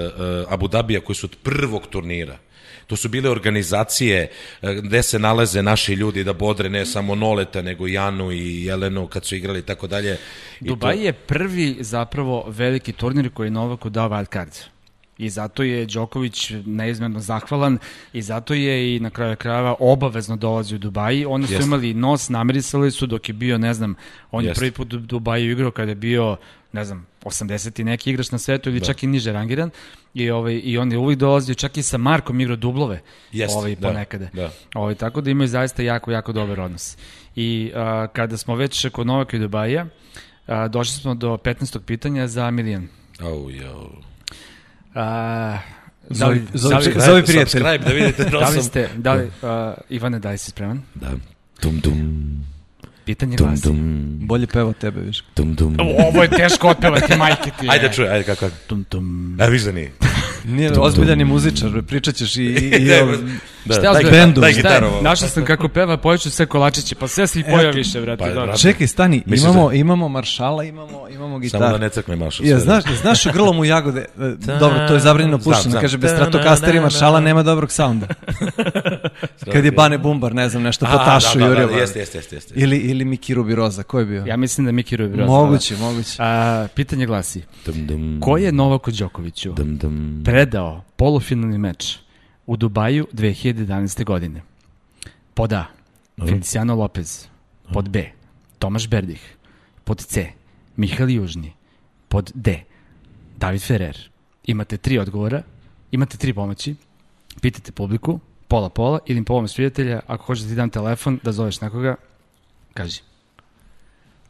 Abu Dabija koji su od prvog turnira. To su bile organizacije uh, gde se nalaze naši ljudi da bodre ne samo Noleta, nego i Janu i Jelenu kad su igrali i tako dalje. Dubaj to- je prvi zapravo veliki turnir koji je Novaku dao wild card. I zato je Đoković neizmjerno zahvalan i zato je i na kraju krajeva obavezno dolazi u Dubaji. Oni su Jeste. imali nos, namirisali su dok je bio, ne znam, on je Jeste. prvi put u Dubaju igrao kada je bio, ne znam, 80 i neki igrač na svetu ili čak i niže rangiran. I, ovaj, I on je uvijek dolazio, čak i sa Markom igrao dublove Jeste, ovaj, da, ponekada. da. Ovaj, tako da imaju zaista jako, jako dobar odnos. I a, kada smo već kod Novaka i Dubaja, a, došli smo do 15. pitanja za milion. Au, jau. A, da li, li, Subscribe. Zove prijatelj. Subscribe da vidite da, li ste, da li, a, Ivane, da li si spreman? Da. Dum, dum, Pitanje dum, glasi. dum, Bolje peva od tebe, viš. dum, dum. Ovo je teško otpevati, majke ti. Ajde, čuj, ajde, kako? Tum, tum. A, viš da nije. Nije ozbiljan je muzičar, pričat ćeš i, i, i Ne, Da, Šta daj, bendu. daj je? gitaru. Našao sam kako peva, pojeću sve kolačiće, pa sve si poja više, brate. Pa, dobro. Čekaj, stani, Misliš imamo, da- imamo maršala, imamo, imamo gitaru. Samo da ne crkne maša. Ja, sve. znaš, znaš u grlom u jagode, e, dobro, to je zabranjeno znam. kaže, bez Stratocaster i maršala nema dobrog saunda. Kad je Bane Bumbar, ne znam, nešto po A, tašu da, da, jurio. da, jeste, jeste, jeste. Ili, ili Miki Rubi Roza, ko je bio? Ja mislim da Miki Rubi Rosa. moguće, moguće. A, pitanje glasi, Dum, dum, ko je Novaku Đokoviću dum, dum. predao polufinalni meč u Dubaju 2011. godine? Pod A. Feliciano Lopez. Pod B. Tomaš Berdih. Pod C. Mihajl Južni. Pod D. David Ferrer. Imate tri odgovora, imate tri pomoći, pitate publiku, pola pola, ili pomoć prijatelja, ako hoćeš da ti dam telefon, da zoveš nekoga, kaži.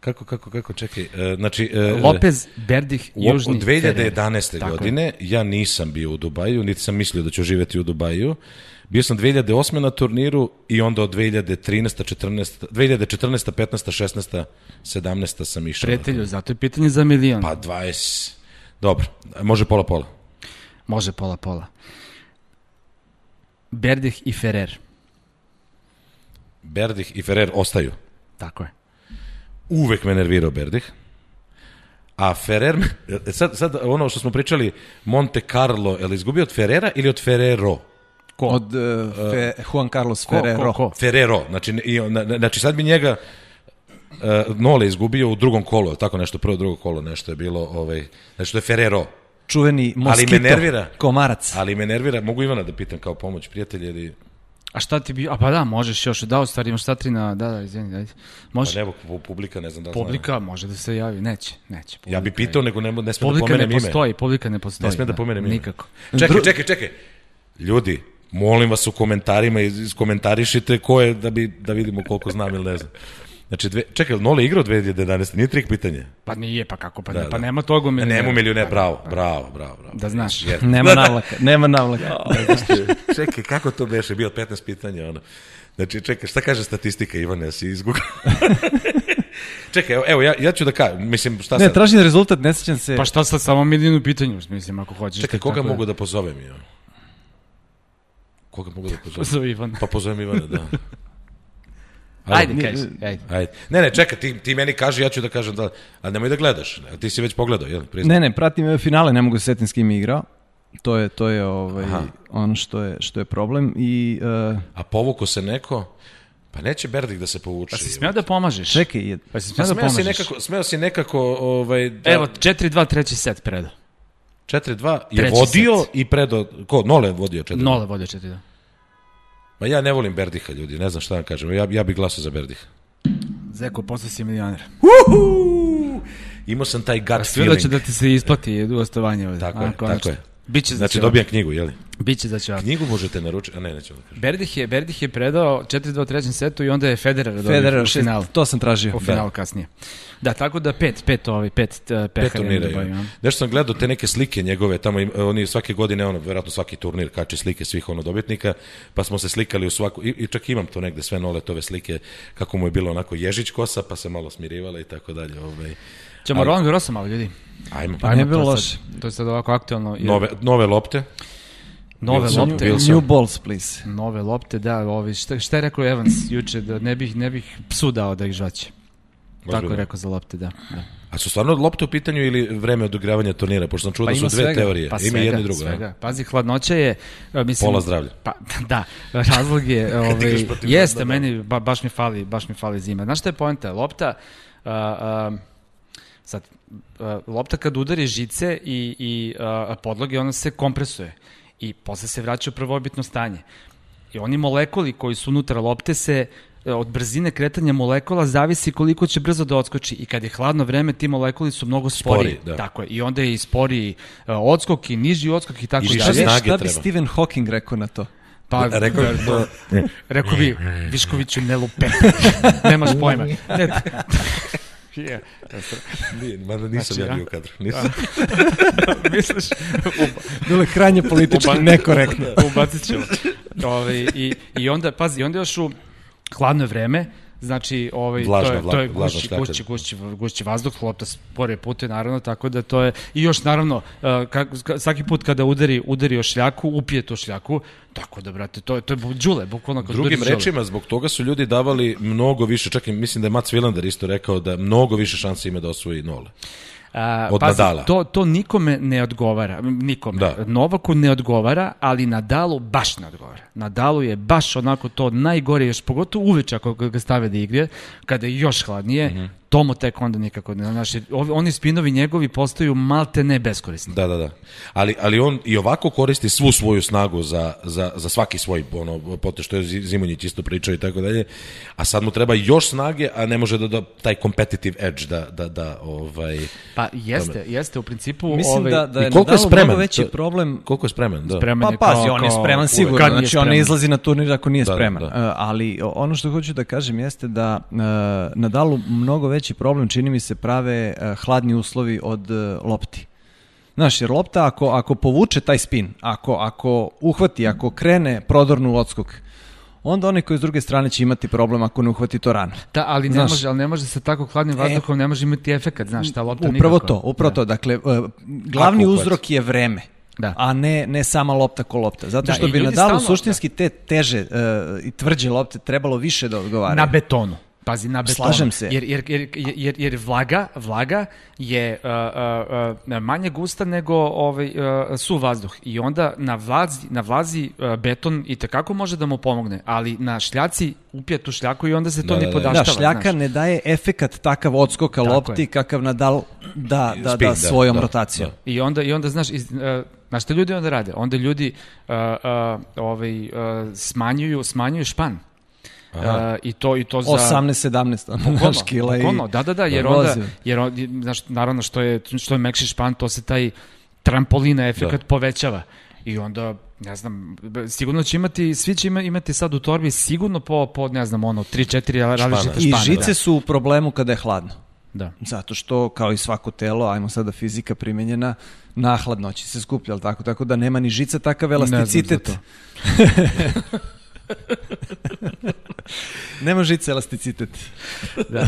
Kako, kako, kako, čekaj. e, Znači, e, Lopez, Berdih, u- Južni, od Ferrer. 2011. Tako je. godine ja nisam bio u Dubaju, niti sam mislio da ću živeti u Dubaju. Bio sam 2008. na turniru i onda od 2013. 14. 2014. 15. 16. 17. sam išao. Prijatelju, zato je pitanje za milion. Pa 20. Dobro, može pola pola. Može pola pola. Berdih i Ferrer. Berdih i Ferrer ostaju. Tako je. Uvek me nervirao Berdih. A Ferrer, sad, sad ono što smo pričali, Monte Carlo, je li izgubio od Ferrera ili od Ferrero? Ko? Od uh, Fe, Juan Carlos ko, Ferrero. ko, ko? Ferrero, znači, i, na- na- znači sad bi njega uh, Nole izgubio u drugom kolu, tako nešto, prvo drugo kolo, nešto je bilo, ovaj, znači to je Ferrero. Čuveni Moskito. me nervira. Komarac. Ali me nervira, mogu Ivana da pitam kao pomoć prijatelja ili... A šta ti bi... A pa da, možeš još. Da, u stvari imaš šta tri na... Da, da, izvini, ajde. Pa Može. ne, pu- publika ne znam da li zna. Publika može da se javi. Neće, neće. Ja bi Publika pitao, nego ne, ne smem da Publika pomenem ne ime. postoji, publika ne postoji. Ne smem da pomenem ime. Nikako. Čekaj, čekaj, čekaj. Ljudi, molim vas u komentarima iskomentarišite ko je da, bi, da vidimo koliko znam ili ne znam. Znači, dve, čekaj, Nole igrao 2011. Nije trik pitanje. Pa nije, pa kako, pa, Da, ne, pa da. nema toga u Ne, milioneru. nemo milioner, bravo, bravo, bravo, bravo. Da znaš. Yes. Nema navlaka, nema navlaka. čekaj, kako to beše? Bio 15 pitanja, ono. Znači, čekaj, šta kaže statistika, Ivane, si izgugao? čekaj, evo, evo, ja, ja ću da kažem, mislim, šta Ne, sad? tražim rezultat, ne sećam se. Pa šta sad, samo milion u pitanju, mislim, ako hoćeš. Čekaj, to koga tako mogu da pozovem, ja? Koga mogu da pozovem? Zove Ivan. Pa pozovem Ivana, da. Ajde, kaži, ajde. Ajde. Ne, ne, čekaj, ti, ti meni kaži, ja ću da kažem da... A nemoj da gledaš, ti si već pogledao, jel? Priznam. Ne, ne, pratim finale, ne mogu se setim s kim je igrao. To je, to je ovaj, Aha. ono što je, što je problem. I, uh, A povuko se neko... Pa neće Berdik da se povuče. Pa si smeo da pomažeš? čekaj, je, Pa si Pa smeo da smeo si pomažeš? nekako, smeo si nekako ovaj, da, Evo, 4-2, treći set predo. 4-2 je treći vodio set. i predo... Ko? Nole je vodio 4 Nole vodio 4-2. Ma ja ne volim Berdiha, ljudi, ne znam šta vam kažem. Ja, ja bih glasao za Berdiha. Zeko, postao si milioner. Uhu! Imao sam taj gut Sve feeling. da će da ti se isplati gostovanje ovde. Tako je, tako je. Biće za Znači, dobijam knjigu, jeli? Biće za će Knjigu možete naručiti, a ne, neću da kažem. Berdih je, Berdih je predao 4-2 u trećem setu i onda je Federer dobio Federer, u šest, finalu. to sam tražio. U finalu kasnije. Da, tako da pet, pet ovaj, pet uh, Pet pehara turnira, Dubaju, ja. ja. Nešto sam gledao te neke slike njegove, tamo im, oni svake godine, ono, verovatno svaki turnir kači slike svih ono dobitnika, pa smo se slikali u svaku, i, i čak imam to negde, sve noletove slike, kako mu je bilo onako ježić kosa, pa se malo smirivala i tako dalje. Ovaj. Ćemo Ali- Roland malo, ljudi. Ajmo. Pa ne bi bilo loše. sad- To je sad ovako aktualno. jer- Nove, nove lopte. nove Wilson, lopte. Wilson. New balls, please. Nove lopte, da, ovi, šta, šta je rekao Evans juče, da ne bih, ne bih psu dao da ih žvaće. Tako Ozbiljno. je rekao za lopte, da. da. A su stvarno lopte u pitanju ili vreme odigravanja turnira? Pošto sam čuo Pa da su dve svega. teorije. Pa ima svega, jedno i drugo. svega. Pazi, hladnoća je, e, mislim... Pola zdravlja. Pa, da, razlog je, ovaj, jeste, Branda, da. meni ba, baš mi fali, baš mi fali zima. Znaš šta je poenta? Lopta, a, a, sad, lopta kad udari žice i, i podloge, ona se kompresuje i posle se vraća u prvobitno stanje. I oni molekuli koji su unutra lopte se e, od brzine kretanja molekula zavisi koliko će brzo da odskoči i kad je hladno vreme ti molekuli su mnogo sporiji. Spori, da. Tako je. I onda je i sporiji e, odskok i niži odskok i tako I dalje. Šta šta bi treba. Stephen Hawking rekao na to? Pa, Rekao bi to. rekao bi, Viškoviću ne lupe. Nemaš pojma. Ne, je, Nije, mada nisam Znači, ja bio u kadru. Nisam. misliš, Bilo je krajnje politički Uba- nekorektno. ubacit ćemo. Ove, i, I onda, pazi, onda još u hladno vreme, znači ovaj, Vlažna, to je, to je gušći, gušći, gušći, gušći vazduh, lopta spore pute, naravno, tako da to je, i još naravno, uh, kak, svaki put kada udari, udari o šljaku, upije to šljaku, tako da, brate, to je, to je džule, bukvalno kao Drugim rečima, zbog toga su ljudi davali mnogo više, čak i mislim da je Mats Wilander isto rekao da mnogo više šanse ima da osvoji nole. A, Od pazi, Nadala. To, to nikome ne odgovara, nikome. Da. Novaku ne odgovara, ali Nadalu baš ne odgovara. Nadalu je baš onako to najgore, još pogotovo uveče ako ga stave da igre, kada je još hladnije, Mhm. To mu tek onda nikako ne znaš. ovi- Oni spinovi njegovi postaju malte ne beskorisni. Da, da, da. Ali, ali on i ovako koristi svu svoju snagu za, za, za svaki svoj ono, pote što je Zi- Zimonjić isto pričao i tako dalje. A sad mu treba još snage, a ne može da da taj competitive edge da, da, da ovaj... Pa jeste, jeste u principu... Mislim ovaj, da, da je koliko je spreman? mnogo veći problem Koliko je spreman? Da. spreman Pa je pazi, kao- on je spreman sigurno, Kad znači on ne spreman. izlazi na turnir ako nije Da, spreman. da. E, ali o- ono što hoću da kažem jeste da e, Nadalu mnogo veći problem čini mi se prave e, hladni uslovi od e, lopti. Znaš, jer lopta ako, ako povuče taj spin, ako, ako uhvati, ako krene prodornu odskok, onda onaj koji s druge strane će imati problem ako ne uhvati to rano. Da, ali ne Znaš. može, ali ne može sa tako hladnim vazduhom, ne može imati efekat, znaš, ta lopta Upravo nikako. to, upravo Da. to. Dakle, e, glavni uzrok je vreme. Da. a ne, ne sama lopta ko lopta. Zato Da, što i bi stalno- suštinski te teže e, i tvrđe lopte trebalo više da odgovaraju. Na betonu. Pazi, na betonu. Slažem se. Jer, jer, jer, jer, jer vlaga, vlaga je uh, uh, uh, manje gusta nego ovaj, uh, su vazduh. I onda na vlazi, na vlazi uh, beton i tekako može da mu pomogne, ali na šljaci upije tu šljaku i onda se to Da, ne da, da. podaštava. Da, šljaka znaš. ne daje efekat takav odskoka Tako lopti je. kakav Nadal da, da, Spin, da, da, svojom da, rotacijom. da. I onda, i onda znaš, iz, uh, znaš šta ljudi onda rade? Onda ljudi uh, uh, ovaj, uh, smanjuju, smanjuju špan. Uh, I to, i to za... 18-17 Bukvalno, znaš, kila i... da, da, da, jer Da. onda, jer on, znaš, naravno što je, što je mekši špan, to se taj trampolina efekat Da. povećava. I onda, ne znam, sigurno će imati, svi će ima- imati sad u torbi sigurno po, po ne znam, ono, 3-4 različite I špane. žice su u problemu kada je hladno. Da. da. Zato što, kao i svako telo, ajmo sada fizika primenjena, na hladnoći se skuplja, ali tako, tako da nema ni žica takav Ne znam za elasticitet. to. nema žice elasticitet. da.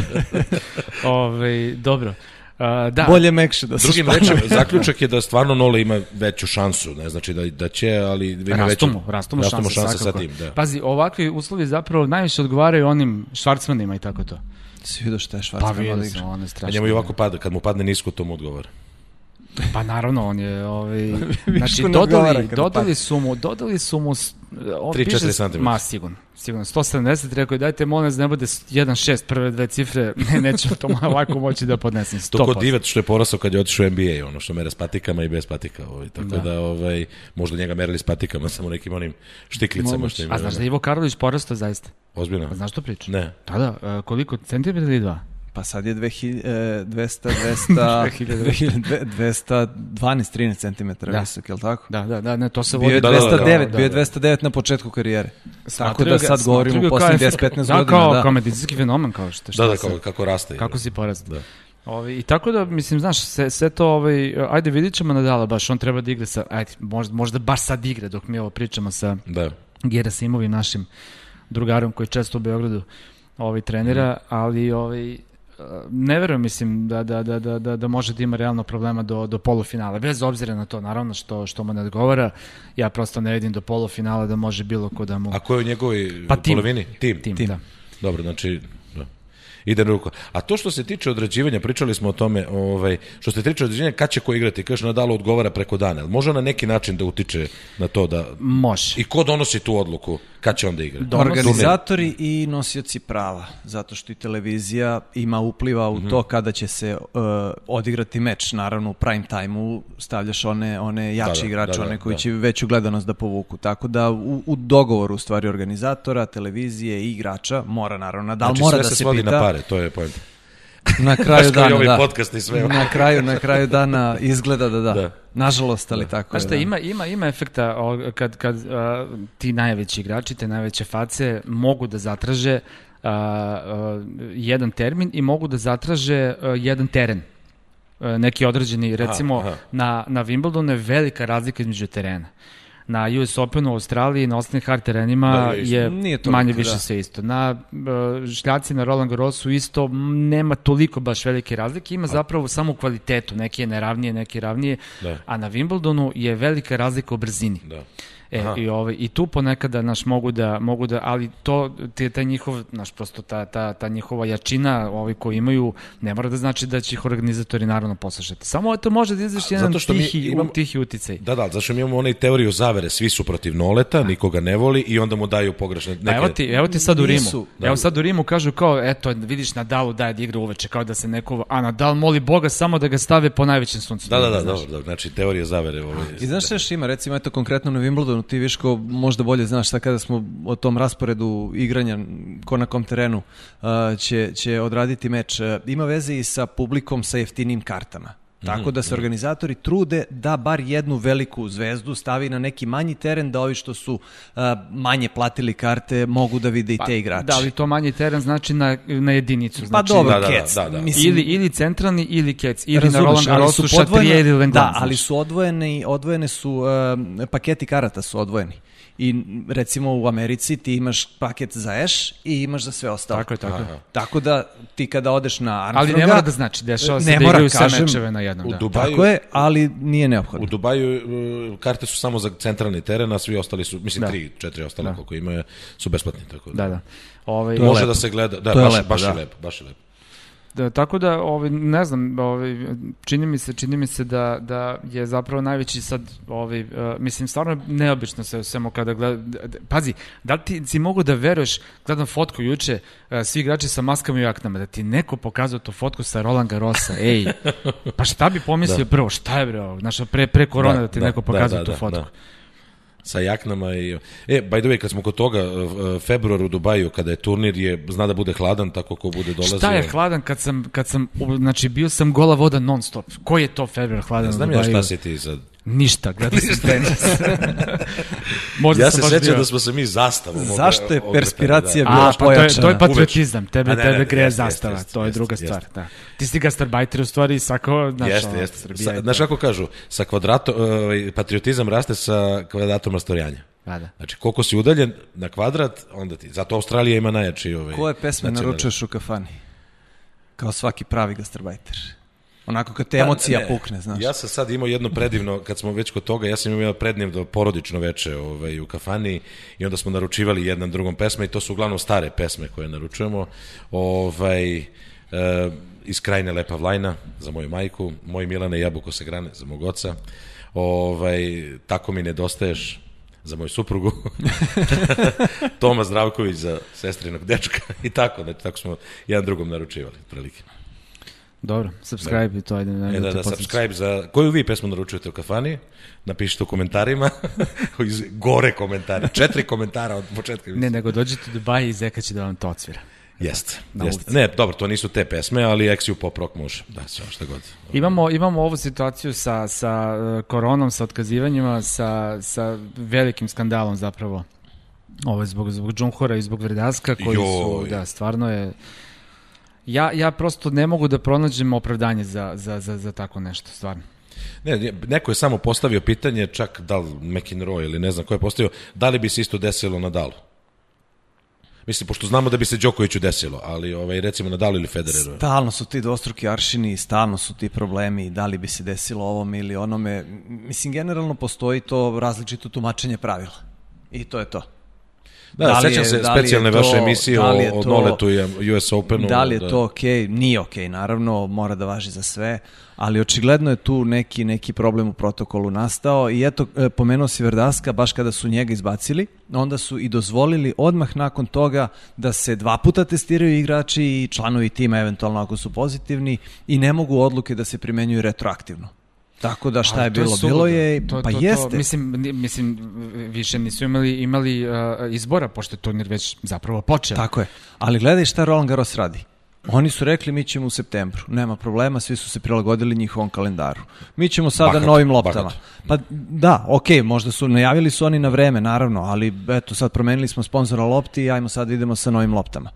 Ove, dobro. A, da, Bolje mekše da se Drugim rečima, zaključak je da stvarno Nole ima veću šansu, ne znači da, da će, ali ima Rastu veću, mu, rastu mu rastu šanse, šanse sa tim. Da. Pazi, ovakvi uslovi zapravo najviše odgovaraju onim švarcmanima i tako to. Si vidio šta je Pa Švarcman vidio odigrao? sam, ono je A strašno. njemu i ovako pada, kad mu padne nisko, to mu odgovara. Pa naravno, on je, ovaj, znači, dodali, dodali su mu, dodali su mu, s- on Tri, piše četiri s- santimetra. Ma, sigurno, sigurno, 170, rekao je, dajte, molim ne bude 1.6 prve dve cifre, ne, neću to ovako moći da podnesem, 100%. To kod Divet što je porasao kad je otišao u NBA, ono što mere s patikama i bez patika. Ovaj. Tako da, Da. ovaj, možda njega merili s patikama, samo nekim onim štiklicama. Što ima, A znaš da je Ivo Karlović porastao zaista? Ozbiljno? A znaš što priča? Ne. Da, da, e, koliko, centimetra ili dva? Pa sad je 2000, e, 200, 200, 2000. 212-13 cm Da. visok, je li tako? Da, da, da, ne, to se Bio je vodi... Da, da, da, 209, da, bio je da. 209 na početku karijere. Tako da sad govorimo u kao poslednjih efekt- 10-15 da, godina. Kao, da. kao medicinski fenomen, kao što, što Da, da, se- kako, kako raste. Kako si porast. Da. Ovi, I tako da, mislim, znaš, sve, sve to, ovaj, ajde vidit ćemo Nadala baš, on treba da igra sa, ajde, možda, možda baš sad igra dok mi ovo pričamo sa Da. Gerasimovim, našim drugarom koji često u Beogradu ovaj, trenira, ali ovaj, ne verujem, mislim, da, da, da, da, da, da može da ima realno problema do, do polufinala. Bez obzira na to, naravno, što, što mu ne odgovara, ja prosto ne vidim do polufinala da može bilo ko da mu... A ko je u njegovoj Pa tim. polovini? Tim. tim, tim. da. Dobro, znači, da. ide na ruku. A to što se tiče odrađivanja, pričali smo o tome, ovaj, što se tiče odrađivanja, kad će ko igrati? Kaže, Nadal odgovara preko dana. Može na neki način da utiče na to da... Može. I ko donosi tu odluku? Kad će onda igrati? Organizatori i nosioci prava, zato što i televizija ima upliva u to kada će se uh, odigrati meč. Naravno, u prime time-u stavljaš one, one jače Da, da, igrače, da, da, one koji da. će veću gledanost da povuku. Tako da u, u dogovoru u stvari organizatora, televizije i igrača mora naravno, da li Znači, mora sve da se se svodi pita. na pare, to je point. Na kraju Znaš kao i dana, ovaj da. podcast i sve. Na kraju, na kraju dana izgleda da da. Da. Nažalost, ali tako Znaš je. šta, da. ima, ima, ima efekta o, kad, kad a, ti najveći igrači, te najveće face mogu da zatraže a, a, jedan termin i mogu da zatraže a, jedan teren. A, neki određeni, recimo, aha. na, na Wimbledonu je velika razlika između terena. Na US Openu u Australiji, na osnovnim hard terenima Da, je Nije toliko, manje više da. sve isto. Na šljaci na Roland Garrosu isto nema toliko baš velike razlike, ima zapravo samo kvalitetu, neke je neravnije, neke je ravnije, Da. a na Wimbledonu je velika razlika u brzini. Da. E, Aha. i, ovaj, I tu ponekada naš mogu da, mogu da, ali to, te, taj njihov, naš prosto ta, ta, ta njihova jačina ovi koji imaju, ne mora da znači da će ih organizatori naravno poslušati. Samo to može da izvrši jedan zato što mi tihi, imamo- tihi uticaj. Da, da, zašto mi imamo onaj teoriju zavere, svi su protiv Noleta, nikoga ne voli i onda mu daju pogrešne neke... Pa evo ti, evo ti sad u Rimu. Nisu, Evo sad u Rimu kažu kao, eto, vidiš Nadalu daje da igra uveče, kao da se neko, a Nadal moli Boga samo da ga stave po najvećem suncu. Da, da, da, dobro, dobro, znači teorija zavere. Ovaj, I znaš šta još ima, recimo eto konkretno na Wimbledonu, ti Viško možda bolje znaš sad kada smo o tom rasporedu igranja ko na kom terenu će, će odraditi meč, uh, ima veze i sa publikom sa jeftinim kartama. Tako da se organizatori trude da bar jednu veliku zvezdu stavi na neki manji teren da ovi što su uh, manje platili karte mogu da vide i te igrače. Da, ali to manji teren znači na, na jedinicu. Pa Znači, dobro, Da, da, da, Kec. da, da. Mislim, Ili, ili centralni ili kec, ili na Razumeš, Roland ali Garrosu su Šatrije podvojene- ili Lendon. Da, ali su odvojeni, odvojene su, um, paketi karata su odvojeni. I recimo u Americi ti imaš paket za Eš i imaš za sve ostalo. Tako je, tako je. Tako da ti kada odeš na Armstronga... Ali ne mora da znači, dešava se Ne da mora, igraju sve kažem, mečeve na jednom. u Da. Dubaju, Tako je, ali nije u neophodno. Dubaju e, karte su samo za centralni teren, a svi ostali su, mislim, Da. tri, četiri ostale koliko ima, su besplatni. Tako da. Da, da. Ovaj, To je Može lepo. da se gleda, da, To je baš, lepo, baš da. je lepo, baš je lepo. Da, tako da, ovaj, ne znam, ovaj, čini mi se, čini mi se da, da je zapravo najveći sad, ovaj, uh, mislim, stvarno neobično se samo kada gleda, pazi, da li ti si mogu da veruješ, gledam fotku juče, uh, svi igrači sa maskama i jaknama, da ti neko pokazao tu fotku sa Roland Garrosa, ej, pa šta bi pomislio prvo, šta je bre ovo, znaš, pre, pre korone da, Da, ti da, neko da, pokazao da, tu da, fotku. da. Sa jaknama i... E, by the way, kad smo kod toga, e, februar u Dubaju, kada je turnir, je, zna da bude hladan, tako ko bude dolazio. Šta je hladan kad sam, kad sam, znači bio sam gola voda non stop. Koji je to februar hladan? Ne znam ja šta si ti sad. Ništa, gledao sam tenis. Možda Ja se sećam da smo se mi zastavom Zašto je ogretali, perspiracija da. bila A, pa to je, to je pojačana? patriotizam, tebe, ne, tebe ne, greje zastava, jeste, to je druga jeste. stvar. Da. Ti si gastarbajter u stvari svako, znaš, Jeste, ono, jeste. Srbija Sa, je znaš kako kažu, sa kvadratom, ovaj, patriotizam raste sa kvadratom rastojanja. Da, da. Znači, koliko si udaljen na kvadrat, onda ti... Zato Australija ima najjači ovaj... Koje pesme naručuješ u kafani? Kao svaki pravi gastarbajter. Onako kad te Pa, emocija ne, pukne, znaš. Ja sam sad imao jedno predivno, kad smo već kod toga, ja sam imao jedno predivno porodično veče ovaj, u kafani i onda smo naručivali jedan drugom pesme i to su uglavnom stare pesme koje naručujemo. Ovaj, e, iz krajine Lepa Vlajna za moju majku, moj Milane Jabuko se grane za mog oca. Ovaj, tako mi nedostaješ za moju suprugu. Toma Zdravković za sestrinog dečka i tako, znači tako smo jedan drugom naručivali, prilike. Dobro, subscribe i to ajde. ajde E da, da, subscribe za... Koju vi pesmu naručujete u kafani? Napišite u komentarima. Gore komentari. Četiri komentara od početka. Ne, nego dođite u Dubaj i Zeka će da vam to odsvira. Jeste, jeste. Ne, dobro, to nisu te pesme, ali Exiju pop rock može. Da, sve šta god. Imamo, imamo ovu situaciju sa, sa uh, koronom, sa otkazivanjima, sa, sa velikim skandalom zapravo. Ovo je zbog, zbog Džunhora i zbog Verdaska koji su, Joj. da, stvarno je... Ja, ja prosto ne mogu da pronađem opravdanje za, za, za, za tako nešto, stvarno. Ne, ne, neko je samo postavio pitanje, čak da li McEnroe ili ne znam ko je postavio, da li bi se isto desilo na Dalu? Mislim, pošto znamo da bi se Đokoviću desilo, ali ovaj, recimo na Dalu ili Federeru. Stalno su ti dvostruki aršini, stalno su ti problemi, da li bi se desilo ovome ili onome. Mislim, generalno postoji to različito tumačenje pravila. I to je to. Da, Da sećam se da specijalne to- vaše emisije da o, to- Noletu i US Openu. Da li je da. to okej? Nije okej, naravno, mora da važi za sve, ali očigledno je tu neki, neki problem u protokolu nastao i eto, e, pomenuo si Verdaska, baš kada su njega izbacili, onda su i dozvolili odmah nakon toga da se dva puta testiraju igrači i članovi tima, eventualno ako su pozitivni, i ne mogu odluke da se primenjuju retroaktivno. Tako da šta je to bilo, suludo. bilo je, To- pa to- to- jeste. mislim, ni- mislim, više nisu imali, imali uh, izbora, pošto je turnir već zapravo počeo. Tako je. Ali gledaj šta Roland Garros radi. Oni su rekli mi ćemo u septembru. Nema problema, svi su se prilagodili njihovom kalendaru. Mi ćemo sada Bahato, novim loptama. bahato. Pa da, okej, možda su, najavili su oni na vreme, naravno, ali eto sad promenili smo sponzora lopti i ajmo sad idemo sa novim loptama.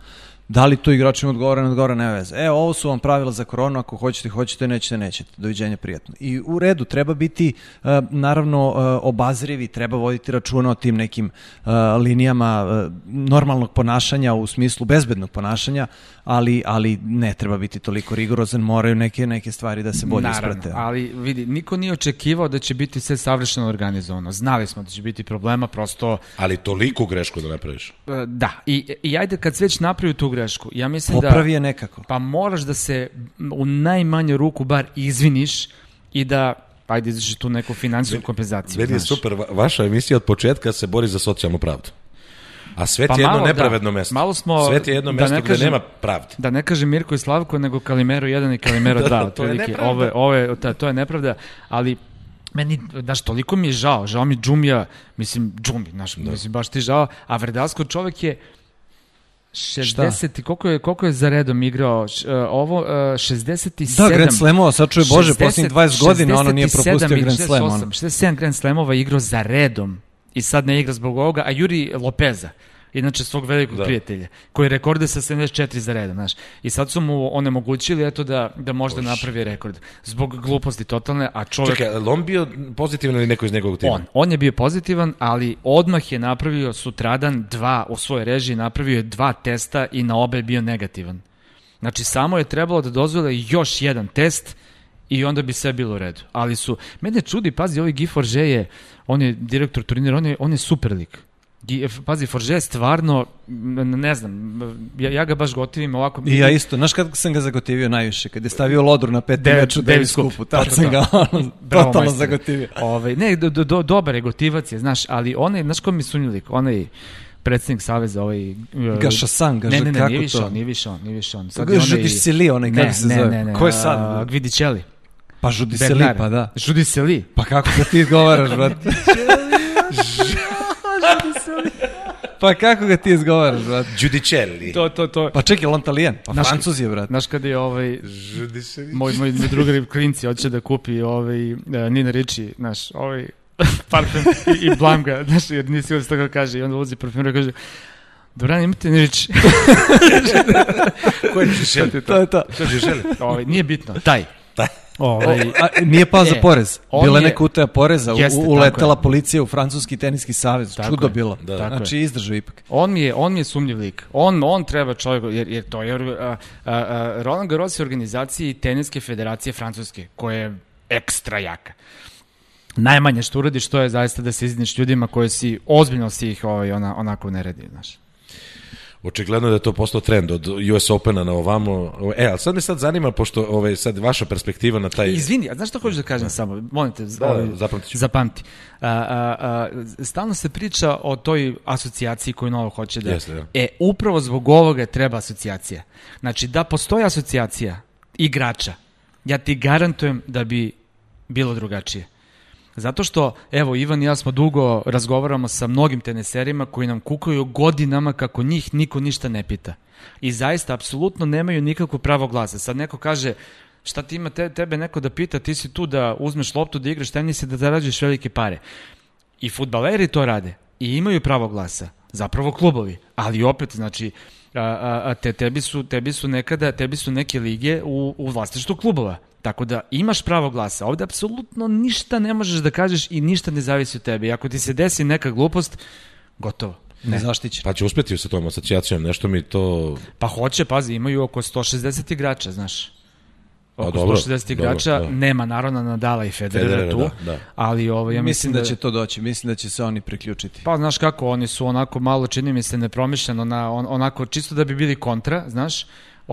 Da li to igračima odgovara, ne odgovara, ne veze. E, ovo su vam pravila za koronu, ako hoćete, hoćete, nećete, nećete. Doviđenja, prijatno. I u redu, treba biti, uh, naravno, uh, obazrivi, treba voditi računa o tim nekim uh, linijama normalnog ponašanja u smislu bezbednog ponašanja, ali, ali ne treba biti toliko rigorozan, moraju neke, neke stvari da se bolje Naravno, isprate. ali vidi, niko nije očekivao da će biti sve savršeno organizovano. Znali smo da će biti problema, prosto Ali toliku grešku da napraviš. e, da. I, i ajde kad se već napravi tu grešku, ja mislim da... Popravi je nekako. Pa moraš da se u najmanju ruku bar izviniš i da ajde izvrši tu neku finansijsku kompenzaciju. Meni je super, va- vaša emisija od početka se bori za socijalnu pravdu. A svet Pa je jedno malo, nepravedno da. mesto. Malo smo- Svet je jedno da mesto ne gde kažem- nema pravde. Da ne kaže Mirko i Slavko, nego Kalimero 1 i Kalimero 2. Da, da, da, to je nepravda. Ove, ove, ta, to je nepravda, ali meni, znaš, toliko mi je žao, žao mi Džumija, mislim, Džumi, znaš, da. mislim, baš ti žao, a Verdalsko čovek je 60, i koliko je, koliko je za redom igrao, uh, ovo, uh, 67. Da, Grand Slamova, sad čuje Bože, posljednjih 20 godina ono nije 67 propustio Grand Slam. 68, Ono. 67 Grand Slamova igrao za redom i sad ne igra zbog ovoga, a Juri Lopeza, inače svog velikog Da. prijatelja, koji rekorde sa 74 za redom, znaš. I sad su mu onemogućili eto da, da možda napravi rekord. Zbog gluposti totalne, a čovjek... Čekaj, je li on bio pozitivan ili neko iz njegovog tima? On, on je bio pozitivan, ali odmah je napravio sutradan dva, u svojoj režiji napravio je dva testa i na obe je bio negativan. Znači, samo je trebalo da dozvole još jedan test i onda bi sve bilo u redu. Ali su, mene čudi, pazi, ovaj Guy Forge je, on je direktor turnira, on je, on je super lik. Pazi, Forge je stvarno, ne znam, ja, ja ga baš gotivim ovako. I ja isto, znaš kad sam ga zagotivio najviše, kad je stavio lodru na peti David- meč u Davis Davis Cup. Cupu, tad Tačno sam to. ga ono, totalno zagotivio. Ovaj, ne, do, do, do, dobar je gotivac je, znaš, ali onaj, znaš ko mi sunji lik, onaj predsednik Saveza, ovaj... uh, Gašasan, gaža, ne, ne, ne, kako nije više to? on, nije više on, nije više on. Sad je Žudisili, onaj, ne, kako se ne, zove? Ne, ne, Ko je sad? Gvidicelli. Pa Žudisili, Bernard. pa da. Žudiseli. Pa kako ga ti izgovaraš, brate? pa kako ga ti izgovaraš, brate? Giudicelli. To, to, to. Pa čekaj, on talijan? Pa Znaš- francuz je, brate. Znaš kada je ovaj, Giudicelli. moj, moj, moj drugar klinci hoće da kupi ovaj, uh, Nina Ricci, znaš, ovaj parfum i, i blam ga, znaš, jer nisi uvijek tako kaže, i onda uzi parfum i kaže, Doran, imate Nina Ricci? Ko je Giudicelli? To je to. Ko je Giudicelli? ovaj, nije bitno, taj. Taj. Ovaj, A, nije pao za E, porez. Bila je neka utaja poreza. Jeste, uletela je. policija u Francuski teniski savez. Tako Čudo je. bilo. Da. Tako Znači, izdržao ipak. On mi je, on mi je sumnjiv lik. On, on treba čovjek, jer, jer to je a, a, a, Roland Garros je organizaciji teniske federacije Francuske, koja je ekstra jaka. Najmanje što uradiš to je zaista da se izniš ljudima koji si, ozbiljno si ih ovaj, ona, onako ne redi, znaš. Očigledno da je to postao trend od US Opena na ovamo. E, ali sad me sad zanima, pošto ovaj, sad vaša perspektiva na taj... Izvini, a znaš što hoćeš da kažem samo? Molim te, Da, ovaj, zapamtit ću. zapamti. A, a, a, stalno se priča o toj asocijaciji koju novo hoće da... Jeste, da. E, upravo zbog ovoga treba asocijacija. Znači, da postoji asocijacija igrača, ja ti garantujem da bi bilo drugačije. Zato što, evo, Ivan i ja smo dugo razgovaramo sa mnogim teneserima koji nam kukaju godinama kako njih niko ništa ne pita. I zaista, apsolutno nemaju nikakvo pravo glasa. Sad neko kaže, šta ti ima te, tebe neko da pita, ti si tu da uzmeš loptu, da igraš tenis i da zarađuješ velike pare. I futbaleri to rade. I imaju pravo glasa. Zapravo klubovi. Ali opet, znači, a, a, a te, tebi, su, tebi su nekada, tebi su neke lige u, u vlastištu klubova. Tako da imaš pravo glasa. Ovde apsolutno ništa ne možeš da kažeš i ništa ne zavisi od tebe. I ako ti se desi neka glupost, gotovo. Ne. Zaštićen. Pa će uspeti sa tom asocijacijom, nešto mi to... Pa hoće, pazi, imaju oko 160 igrača, znaš. Oko dobro, 160 igrača, dobro, da. nema naravno Nadala i Federera, Federera, tu, da, da. ali ovo, ja mislim da će to doći. Mislim da će se oni priključiti. Pa znaš kako, oni su onako malo, čini mi se, nepromišljeno, na, on, onako, čisto da bi bili kontra, znaš,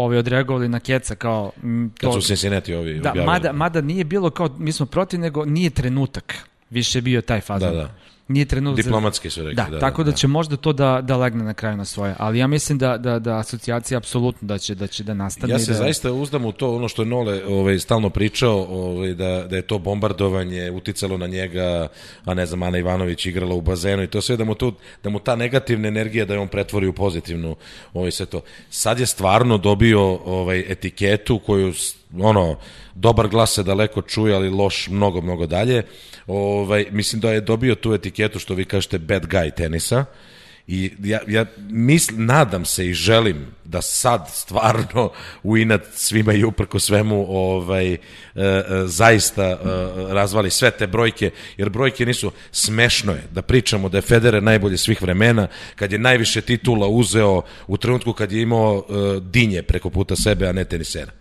ovi odreagovali na keca kao... m, Kad to, su Cincinnati ovi da, objavili. mada, mada nije bilo kao, mi smo protiv, nego nije trenutak. Više je bio taj fazon. Da, da. Nije trenutak. za- Diplomatski su rekli. Da, da, tako da, da. će možda to da, da legne na kraju na svoje. Ali ja mislim da, da, da asocijacija apsolutno da će, da će da nastane. Ja se da, zaista uzdam u to, ono što je Nole ovaj, stalno pričao, ovaj, da, da je to bombardovanje uticalo na njega, a ne znam, Ana Ivanović igrala u bazenu i to sve, da mu, to, da mu ta negativna energija da je on pretvori u pozitivnu ovaj, sve to. Sad je stvarno dobio ovaj, etiketu koju, ono, dobar glas se daleko čuje, ali loš mnogo, mnogo dalje. Ovaj, mislim da je dobio tu etiketu, što vi kažete, bad guy tenisa, I ja, ja misl, nadam se i želim da sad stvarno u inat svima i uprko svemu ovaj, e, e, zaista e, razvali sve te brojke, jer brojke nisu smešno je da pričamo da je Federer najbolje svih vremena, kad je najviše titula uzeo u trenutku kad je imao e, dinje preko puta sebe, a ne tenisera.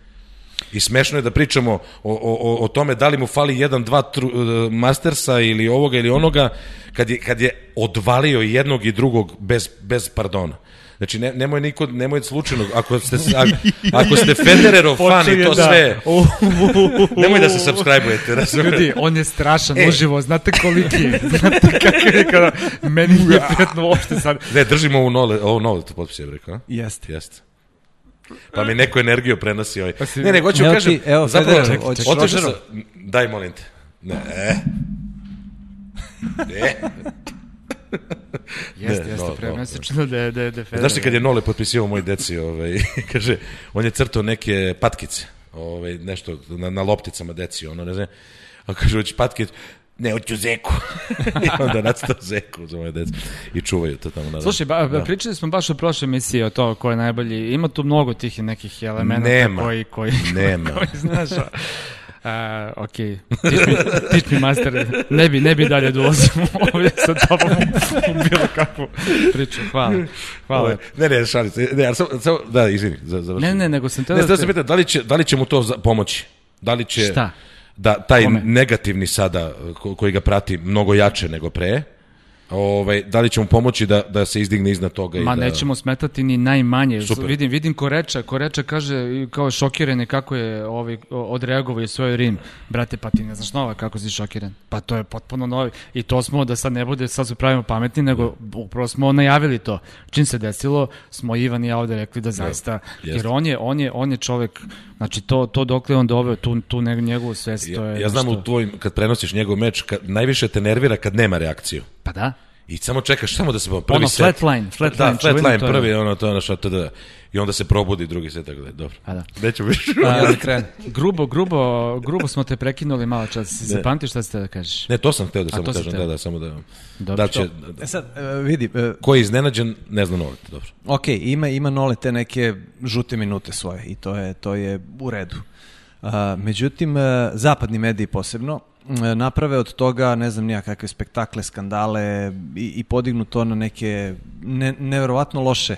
I smešno je da pričamo o, o, o tome da li mu fali jedan, dva tru, uh, mastersa ili ovoga ili onoga, kad je, kad je odvalio jednog i drugog bez, bez pardona. Znači, ne, nemoj niko, nemoj slučajno, ako ste, ako, ako ste Federerov fan i to da. sve, nemoj da se subscribe-ujete, razumijete? Ljudi, on je strašan e. uživo, znate koliki je, znate kakav je kada, meni nije prijatno uopšte sad. Ne, držimo ovu nole, ovo nole to potpise, je rekao? Jeste. Jeste. Pa mi neko energiju prenosi ovaj. Pa Ne, ne, hoću Evo kažem, ti, evo, zapravo, Federer, hoćeš otišao sam, daj molim te. Ne. Ne. Jeste, Ne, jeste, no, pre no, mesečno da je, da je, da je. Znaš ti kad je Nole potpisivao moj deci, ovaj, kaže, on je crtao neke patkice, ovaj, nešto na, na lopticama deci, ono, ne znam, a kaže, hoće patkice, ne, hoću zeku. I onda nacrtao zeku za moje deci. I čuvaju to tamo. Naravno. Slušaj, ba, ba, pričali smo baš u prošloj emisiji o to ko je najbolji. Ima tu mnogo tih nekih elemenata Nema. koji, koji, Nema. koji znaš. a- A, ok, teach me, teach me master, ne bi, ne bi dalje da ulazim ovdje sa tobom u bilo kakvu priču. Hvala, hvala. Ne, ne, šalim se. Ne, ali samo, samo, da, izvini, za, za Ne, ne, nego sam te Ne, da da se pitam, da li će, da li će mu to pomoći? Da li će... Šta? Da, taj Kome? negativni sada, ko, koji ga prati mnogo jače nego pre, ovaj, da li će mu pomoći da, da se izdigne iznad toga? Ma i da... nećemo smetati ni najmanje. Super. Vidim, vidim Koreča, Koreča kaže i kao šokiran je kako je ovaj, odreagovao i svoj Rim. Brate, pa ti ne znaš nova kako si šokiran. Pa to je potpuno novi. I to smo, da sad ne bude, sad se pravimo pametni, nego upravo smo najavili to. Čim se desilo, smo Ivan i ja ovde rekli da zaista, jeste. jer on je, on je, on je čovek, znači to, to dokle on doveo, tu, tu njegovu svest, to Ja, je ja znam nešto- u tvojim, kad prenosiš njegov meč, kad, najviše te nervira kad nema reakciju. Pa da. I samo čekaš, samo da se prvi Ono, set. flatline, flatline, Da, flatline, prvi, ono, to je ono šta to da... I onda se probudi drugi set, tako da je, dobro. Pa da. Neću više. Da. Grubo, grubo, grubo smo te prekinuli malo čas. Si zapamtiš šta ste da kažeš? Ne, to sam hteo da A, samo kažem, da, da, samo da... Dobro. Da će, E sad, e, vidi, e, ko je iznenađen, ne zna nolet, dobro. ok, ima, ima Nole te neke žute minute svoje i to je, to je u redu. A, međutim, e, zapadni mediji posebno naprave od toga, ne znam nija kakve spektakle, skandale i, i podignu to na neke ne, neverovatno loše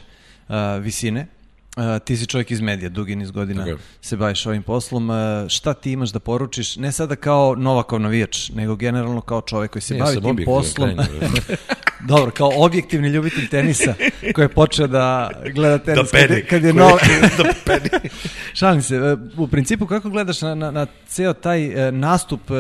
a, visine. A, ti si čovjek iz medija, dugi niz godina je. se baviš ovim poslom. A, šta ti imaš da poručiš, ne sada kao Novakov navijač, nego generalno kao čovjek koji se Ne, bavi tim poslom. Dobro, kao objektivni ljubitelj tenisa koji je počeo da gleda tenis Da kad, peni. je- kad je nov... da peni. Šalim se, e, u principu kako gledaš na, na, na ceo taj e, nastup e,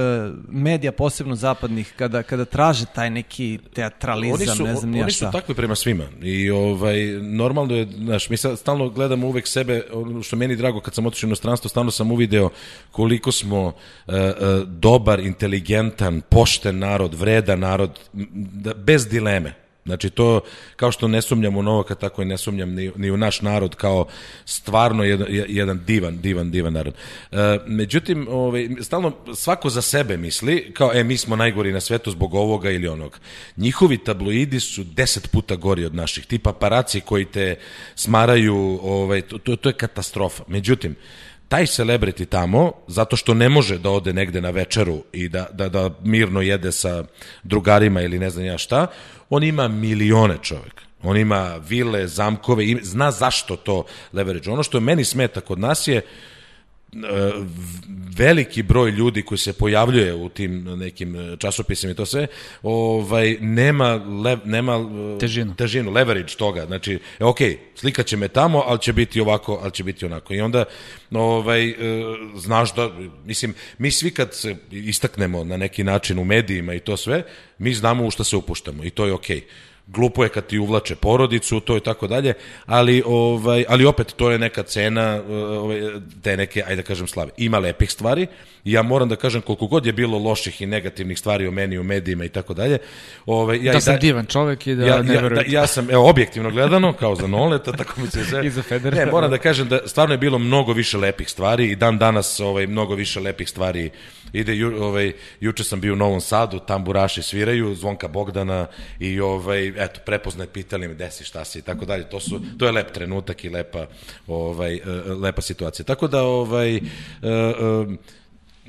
medija, posebno zapadnih, kada, kada traže taj neki teatralizam, Oni su, ne znam nija oni su šta. takvi prema svima i ovaj, normalno je, znaš, mi sad stalno gledamo uvek sebe, ono što meni drago kad sam otišao u inostranstvo, stalno sam uvideo koliko smo uh, uh, dobar, inteligentan, pošten narod, vredan narod, da, bez dileme. Znači to, kao što ne sumnjam u Novaka, tako i ne sumnjam ni, ni u naš narod kao stvarno jedan, jedan divan, divan, divan narod. E, međutim, ovaj, stalno svako za sebe misli, kao, e, mi smo najgori na svetu zbog ovoga ili onog. Njihovi tabloidi su deset puta gori od naših. Ti paparaci koji te smaraju, ovaj, to, to, to je katastrofa. Međutim, taj celebrity tamo, zato što ne može da ode negde na večeru i da, da, da mirno jede sa drugarima ili ne znam ja šta, on ima milione čovek. On ima vile, zamkove, zna zašto to leverage. Ono što meni smeta kod nas je e, veliki broj ljudi koji se pojavljuje u tim nekim e, časopisima i to sve, ovaj, nema, lev, nema e, Težinu. težinu, leverage toga. Znači, e, ok, slika će me tamo, ali će biti ovako, ali će biti onako. I onda, ovaj, znaš da, mislim, mi svi kad se istaknemo na neki način u medijima i to sve, mi znamo u šta se upuštamo i to je okej. Glupo je kad ti uvlače porodicu, to i tako dalje, ali ovaj ali opet to je neka cena ovaj te neke ajde da kažem slave. Ima lepih stvari i ja moram da kažem koliko god je bilo loših i negativnih stvari o meni u medijima i tako dalje. Ovaj ja Da sam divan čovek i da ja, ne ja, da, ja sam, evo, objektivno gledano, kao za Noleta, tako mi se sve... I za Federera. Ne, moram da kažem da stvarno je bilo mnogo više lepih stvari i dan danas ovaj, mnogo više lepih stvari ide, ju, ovaj, juče sam bio u Novom Sadu, tamburaši sviraju, Zvonka Bogdana i ovaj, eto, prepoznaj, pitali me, desi, šta si i tako dalje. To, su, to je lep trenutak i lepa, ovaj, e, lepa situacija. Tako da, ovaj, e, e,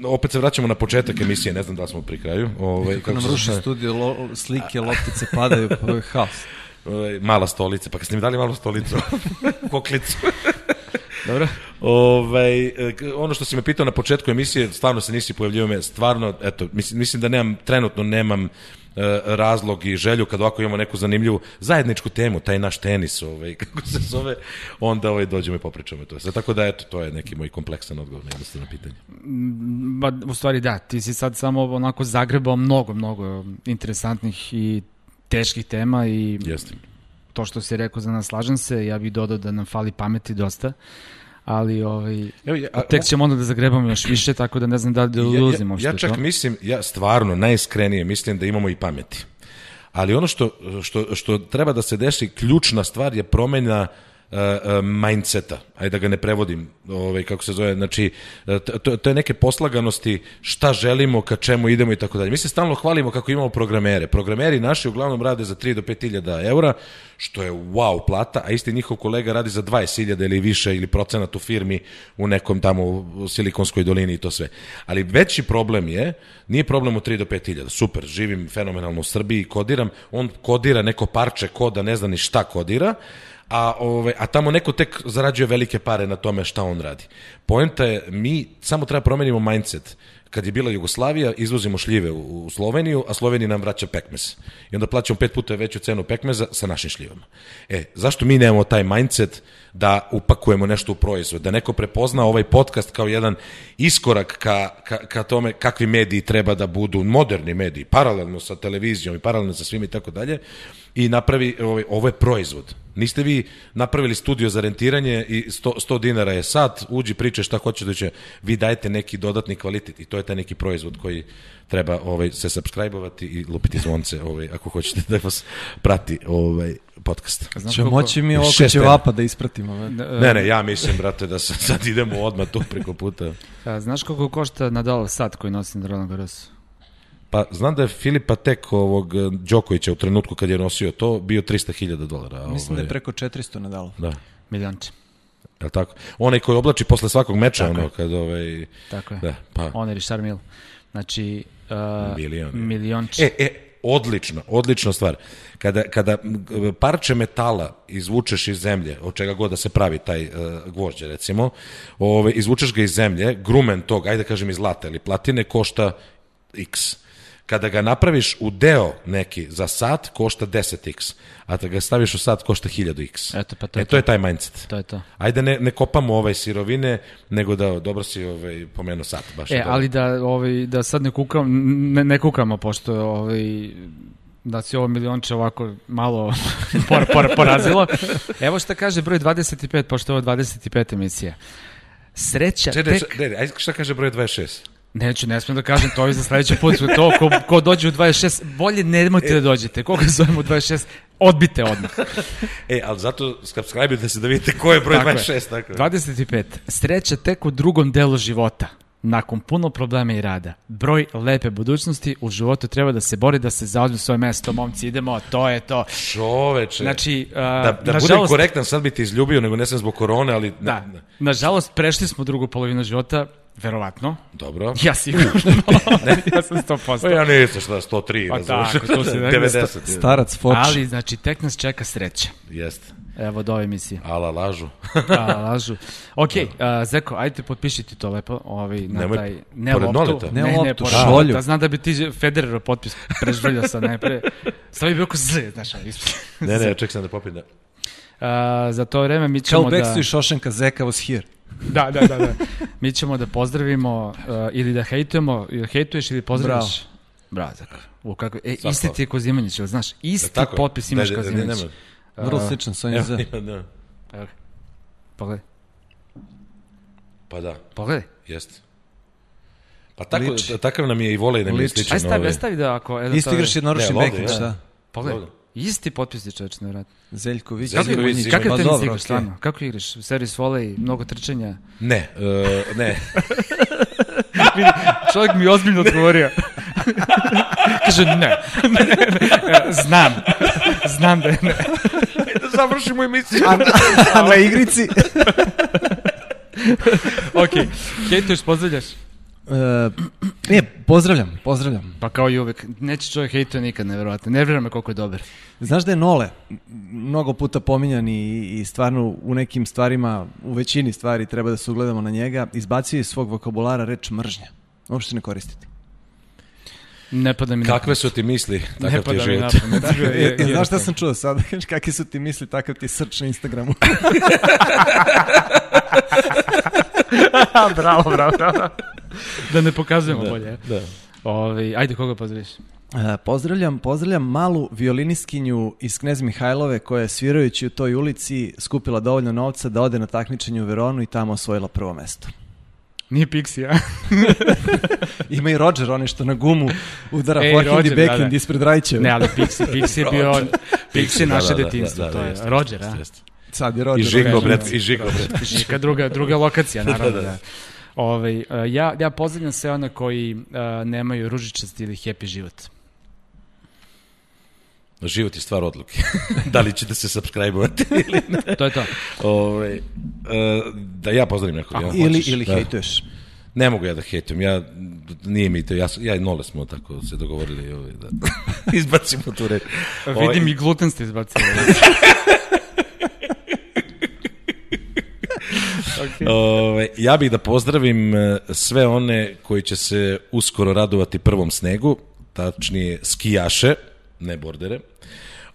opet se vraćamo na početak emisije, ne znam da smo pri kraju. Ovaj, kako nam ruši studio, lo, slike, loptice padaju, pa je haos. Ovaj, mala stolica, pa kad ste mi dali malu stolicu, koklicu. Dobro. Ovaj, ono što si me pitao na početku emisije, stvarno se nisi pojavljivao me, stvarno, eto, mislim, mislim da nemam, trenutno nemam E, razlog i želju kad ovako imamo neku zanimljivu zajedničku temu, taj naš tenis, ovaj, kako se zove, onda ovaj, dođemo i popričamo to. Sve, tako da, eto, to je neki moj kompleksan odgovor na jednostavno pitanje. Ba, u stvari da, ti si sad samo onako zagrebao mnogo, mnogo interesantnih i teških tema i Jeste. to što si rekao za nas, slažem se, ja bih dodao da nam fali pameti dosta ali ovaj, Evo, ja, a, tek ćemo onda da zagrebamo još više, tako da ne znam da li da ulazimo. Ja, ja, ja čak to. mislim, ja stvarno, najiskrenije mislim da imamo i pameti. Ali ono što, što, što treba da se desi, ključna stvar je promena uh, mindseta, ajde da ga ne prevodim, ovaj, kako se zove, znači, to, to je neke poslaganosti šta želimo, ka čemu idemo i tako dalje. Mi se stalno hvalimo kako imamo programere. Programeri naši uglavnom rade za 3 do 5 hiljada eura, što je wow plata, a isti njihov kolega radi za 20.000 ili više ili procenat u firmi u nekom tamo u Silikonskoj dolini i to sve. Ali veći problem je, nije problem u 3 do 5.000, super, živim fenomenalno u Srbiji, kodiram, on kodira neko parče koda, ne zna ni šta kodira, a, ove, a tamo neko tek zarađuje velike pare na tome šta on radi. Poenta je, mi samo treba promenimo mindset. Kad je bila Jugoslavija, izvozimo šljive u, u Sloveniju, a Slovenija nam vraća pekmez. I onda plaćamo pet puta veću cenu pekmeza sa našim šljivama. E, zašto mi nemamo taj mindset da upakujemo nešto u proizvod? Da neko prepozna ovaj podcast kao jedan iskorak ka, ka, ka tome kakvi mediji treba da budu, moderni mediji, paralelno sa televizijom i paralelno sa svim i tako dalje, i napravi, ovaj, ovo je proizvod. Niste vi napravili studio za rentiranje i 100, 100 dinara je sat, uđi priče šta hoćeš da će, vi dajete neki dodatni kvalitet i to je taj neki proizvod koji treba ovaj, se subscribe-ovati i lupiti zvonce ovaj, ako hoćete da vas prati ovaj, podcast. Znam Će moći mi ovo vapa da ispratimo. Ne, ne, ja mislim, brate, da sad idemo odmah tu preko puta. A, znaš koliko košta Nadal sat koji nosi na Roland Garros? Pa znam da je Filipa Tek ovog eh, Đokovića u trenutku kad je nosio to bio 300.000 dolara. Mislim ovaj... da je preko 400 Nadal. Da. Miljanče. Je tako? Onaj koji oblači posle svakog meča, tako ono, kad ovaj... Tako je. Da, pa. On je Richard Mille. Znači, uh, Milion. milionče. E, e, odlično, odlična stvar. Kada, kada parče metala izvučeš iz zemlje, od čega god da se pravi taj uh, gvožđe, recimo, ove, izvučeš ga iz zemlje, grumen tog, ajde da kažem iz zlata ili platine, košta x Kada ga napraviš u deo neki za sat, košta 10x, a da ga staviš u sat, košta 1000x. Eto, pa to e, to, to je taj mindset. To je to. Ajde ne, ne kopamo ovaj sirovine, nego da dobro si ovaj, pomenuo sat. Baš e, ali da, ovaj, da sad ne, kukam, ne, ne kukamo, pošto ovaj, da si ovo milionče ovako malo por, por, porazilo. Evo šta kaže broj 25, pošto je ovo 25 emisija. Sreća Čede, tek... Ajde šta kaže broj 26? Neću, ne smijem da kažem, to je za sledeći put. To, ko, ko dođe u 26, bolje nemojte da dođete. Koga zovemo u 26, odbite odmah. e, ali zato subscribe se da vidite ko je broj tako 26. Je. Tako. 25. Sreća tek u drugom delu života. Nakon puno problema i rada, broj lepe budućnosti u životu treba da se bori da se zauzme svoje mesto. Momci, idemo, to je to. Čoveče. Znači, uh, da, da nažalost, budem korektan, sad bi te izljubio, nego ne sam zbog korone, ali... Da, nažalost, prešli smo drugu polovinu života, Verovatno. Dobro. Ja sigurno. ne, ja sam 100%. Pa ja nisam šta, 103. Pa tako, to se 90. Starac Foč. Ali, znači, tek nas čeka sreća. Jeste. Evo do ove emisije. Ala lažu. Ala lažu. Ok, uh, Zeko, ajde potpišiti to lepo. Ovaj, na Nemoj, taj, ne pored loptu. Nolita. Ne, ne, ne pored Nolita. Znam da bi ti Federer potpis prežvrljao sad najpre. Stavi bi oko Z, znaš, ali Ne, ne, ček sam da popim, da. Uh, za to vreme mi ćemo da... Kao Backstreet Šošenka Zeka was here. Da, da, da, da. Mi ćemo da pozdravimo uh, ili da hejtujemo, ili hejtuješ ili pozdraviš. Bravo. Bravo, Zeko. U kako, e, Svako. isti ti je Kozimanjić, znaš, isti da, potpis imaš da, Kozimanjić. Da, uh, Vrlo sličan sa njim. Ja, da. Evo Pogledaj. Pa da. Pogledaj. Jeste. Pa tako, Liči. takav nam je i volej da mi je sličan. Aj stavi, ovaj. stavi da ako... Isto igraš jednoročni bek, šta? Pogledaj. Ovde. Isti potpis čoveč, nevjerojatno. Zeljković. Zeljković. Kako, kako tenis igraš, stvarno? Kako igraš? Servis volej, mnogo trčanja? Ne, uh, ne. Čovjek mi ozbiljno odgovorio. Kaže, ne. ne, ne. Znam. Znam da je ne. Da završimo emisiju. A, a na igrici... Ok, hejtuješ, pozdravljaš? E, ne, pozdravljam, pozdravljam. Pa kao i uvek, neće čovjek hejtuje nikad, nevjerovatno. Ne vjerujem me koliko je dobar. Znaš da je Nole mnogo puta pominjan i, i stvarno u nekim stvarima, u većini stvari treba da se ugledamo na njega, izbacio je iz svog vokabulara reč mržnja. Uopšte ne koristiti. Ne pada mi Kakve su ti misli? Ne Takav ti je pada mi na život. pamet. E, e, znaš šta sam čuo sad? Kakvi su ti misli, takav ti srč na Instagramu. bravo, bravo, bravo. Da ne pokazujemo bolje. Da. Ovi, ajde, koga pozdraviš? E, pozdravljam, pozdravljam malu violinistkinju iz Knez Mihajlove koja je svirajući u toj ulici skupila dovoljno novca da ode na takmičenje u Veronu i tamo osvojila prvo mesto. Nije Pixi, a? Ima i Roger, onaj što na gumu udara Ej, forehand i Roger, da, backhand da. ispred Rajčeva. Ne, ali Pixi, Pixi je bio... Pixi je Da, naše da, da, detinstvo, da, da, to je Roger, a? jeste. Sad je Roger. I Žigo, kažem, bret, da. i Žigo, bret. Žika druga, druga lokacija, naravno. Da, da, da. Ovaj, uh, ja, ja pozdravljam sve one koji uh, nemaju ružičasti ili happy život. Život je stvar odluke. da li ćete se subscribe-ovati ili ne? To je to. Ove, e, da ja pozdravim nekog. Ja. Ili, Hoćeš? ili Da. hejtuješ. Ne mogu ja da hejtujem, ja, nije mi to, ja, ja i Nole smo tako se dogovorili ovaj, da izbacimo tu reč. Ovaj, Vidim i gluten ste izbacili. Okay. Ove, ja bih da pozdravim e, sve one koji će se uskoro radovati prvom snegu, tačnije skijaše, ne bordere, o,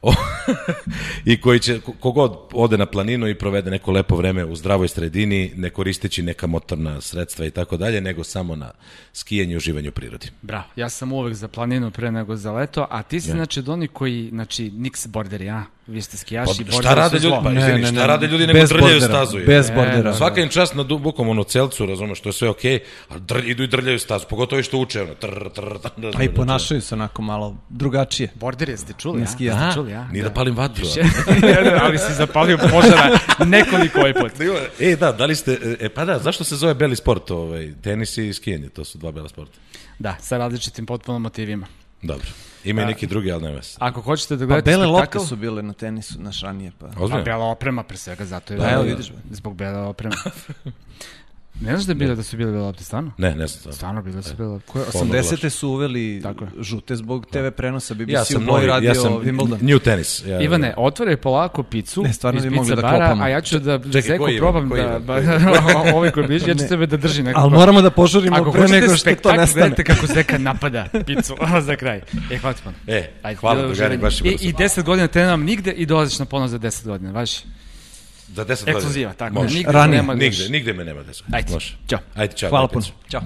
i koji će, ko- kogod ode na planinu i provede neko lepo vreme u zdravoj sredini, ne koristeći neka motorna sredstva i tako dalje, nego samo na skijenju i uživanju u prirodi. Bravo, ja sam uvek za planinu pre nego za leto, a ti si znači od onih koji, znači, niks borderi, a? Vi ste Pa, skijaši, borderi šta rade ljudi? Pa, Ne, izvini, ne, šta ne, rade ljudi nego drljaju bordera, stazu? je. bez E, bordera. Svaka im čast na dubokom ono celcu, razumeš, to je sve okej, a drlj, idu i drljaju stazu, pogotovo i što uče, ono, trr, trr, trr, A i ponašaju se onako malo drugačije. Borderi jeste čuli, Ne a? skija. Jeste A, čuli, a? Nije da palim vatru. a? ali si zapalio požara nekoliko ovaj put. E, da, da li ste, e, pa da, zašto se zove beli sport, ovaj, tenis i skijanje, to su dva bela sporta. Da, sa različitim potpuno motivima. Dobro. Ima i neki drugi, ali ne vas. Ako hoćete da Pa gledate bele lopte spektakl, su bile na tenisu, naš ranije. Pa. A Ozbiljno? bela oprema pre svega, zato je... Da, evo vidiš. Zbog bele opreme. ne znaš da, je bilo, da su bile bele lopte, stvarno? Ne, ne znam. Stvarno bile su bele lopte. Koje, Pomno 80. su uveli Tako žute zbog TV prenosa BBC Ja u sam boji novi, radio ja sam Wimbledon. new tenis. Ja, Ivane, otvoraj polako picu Ne, stvarno iz pizza da bara, a ja ću da Čekaj, Zeku probam Koji da... Ba, ovaj koji bliži, ja ću tebe da drži nekako. Ali moramo da požurimo pre nego što to nestane. gledajte kako Zeka napada picu za kraj. E, hvala ti puno. E, hvala, drugari, uživanje. baš I, I 10 godina te nigde i dolaziš na ponos za 10 godina, važi? Za 10 godina. Ekskluziva, tako. Može. Nigde Ranije. nema da Nigde, nigde me nema 10 Ajde, Može. ćao. Ajde, čao. Hvala puno. Ćao.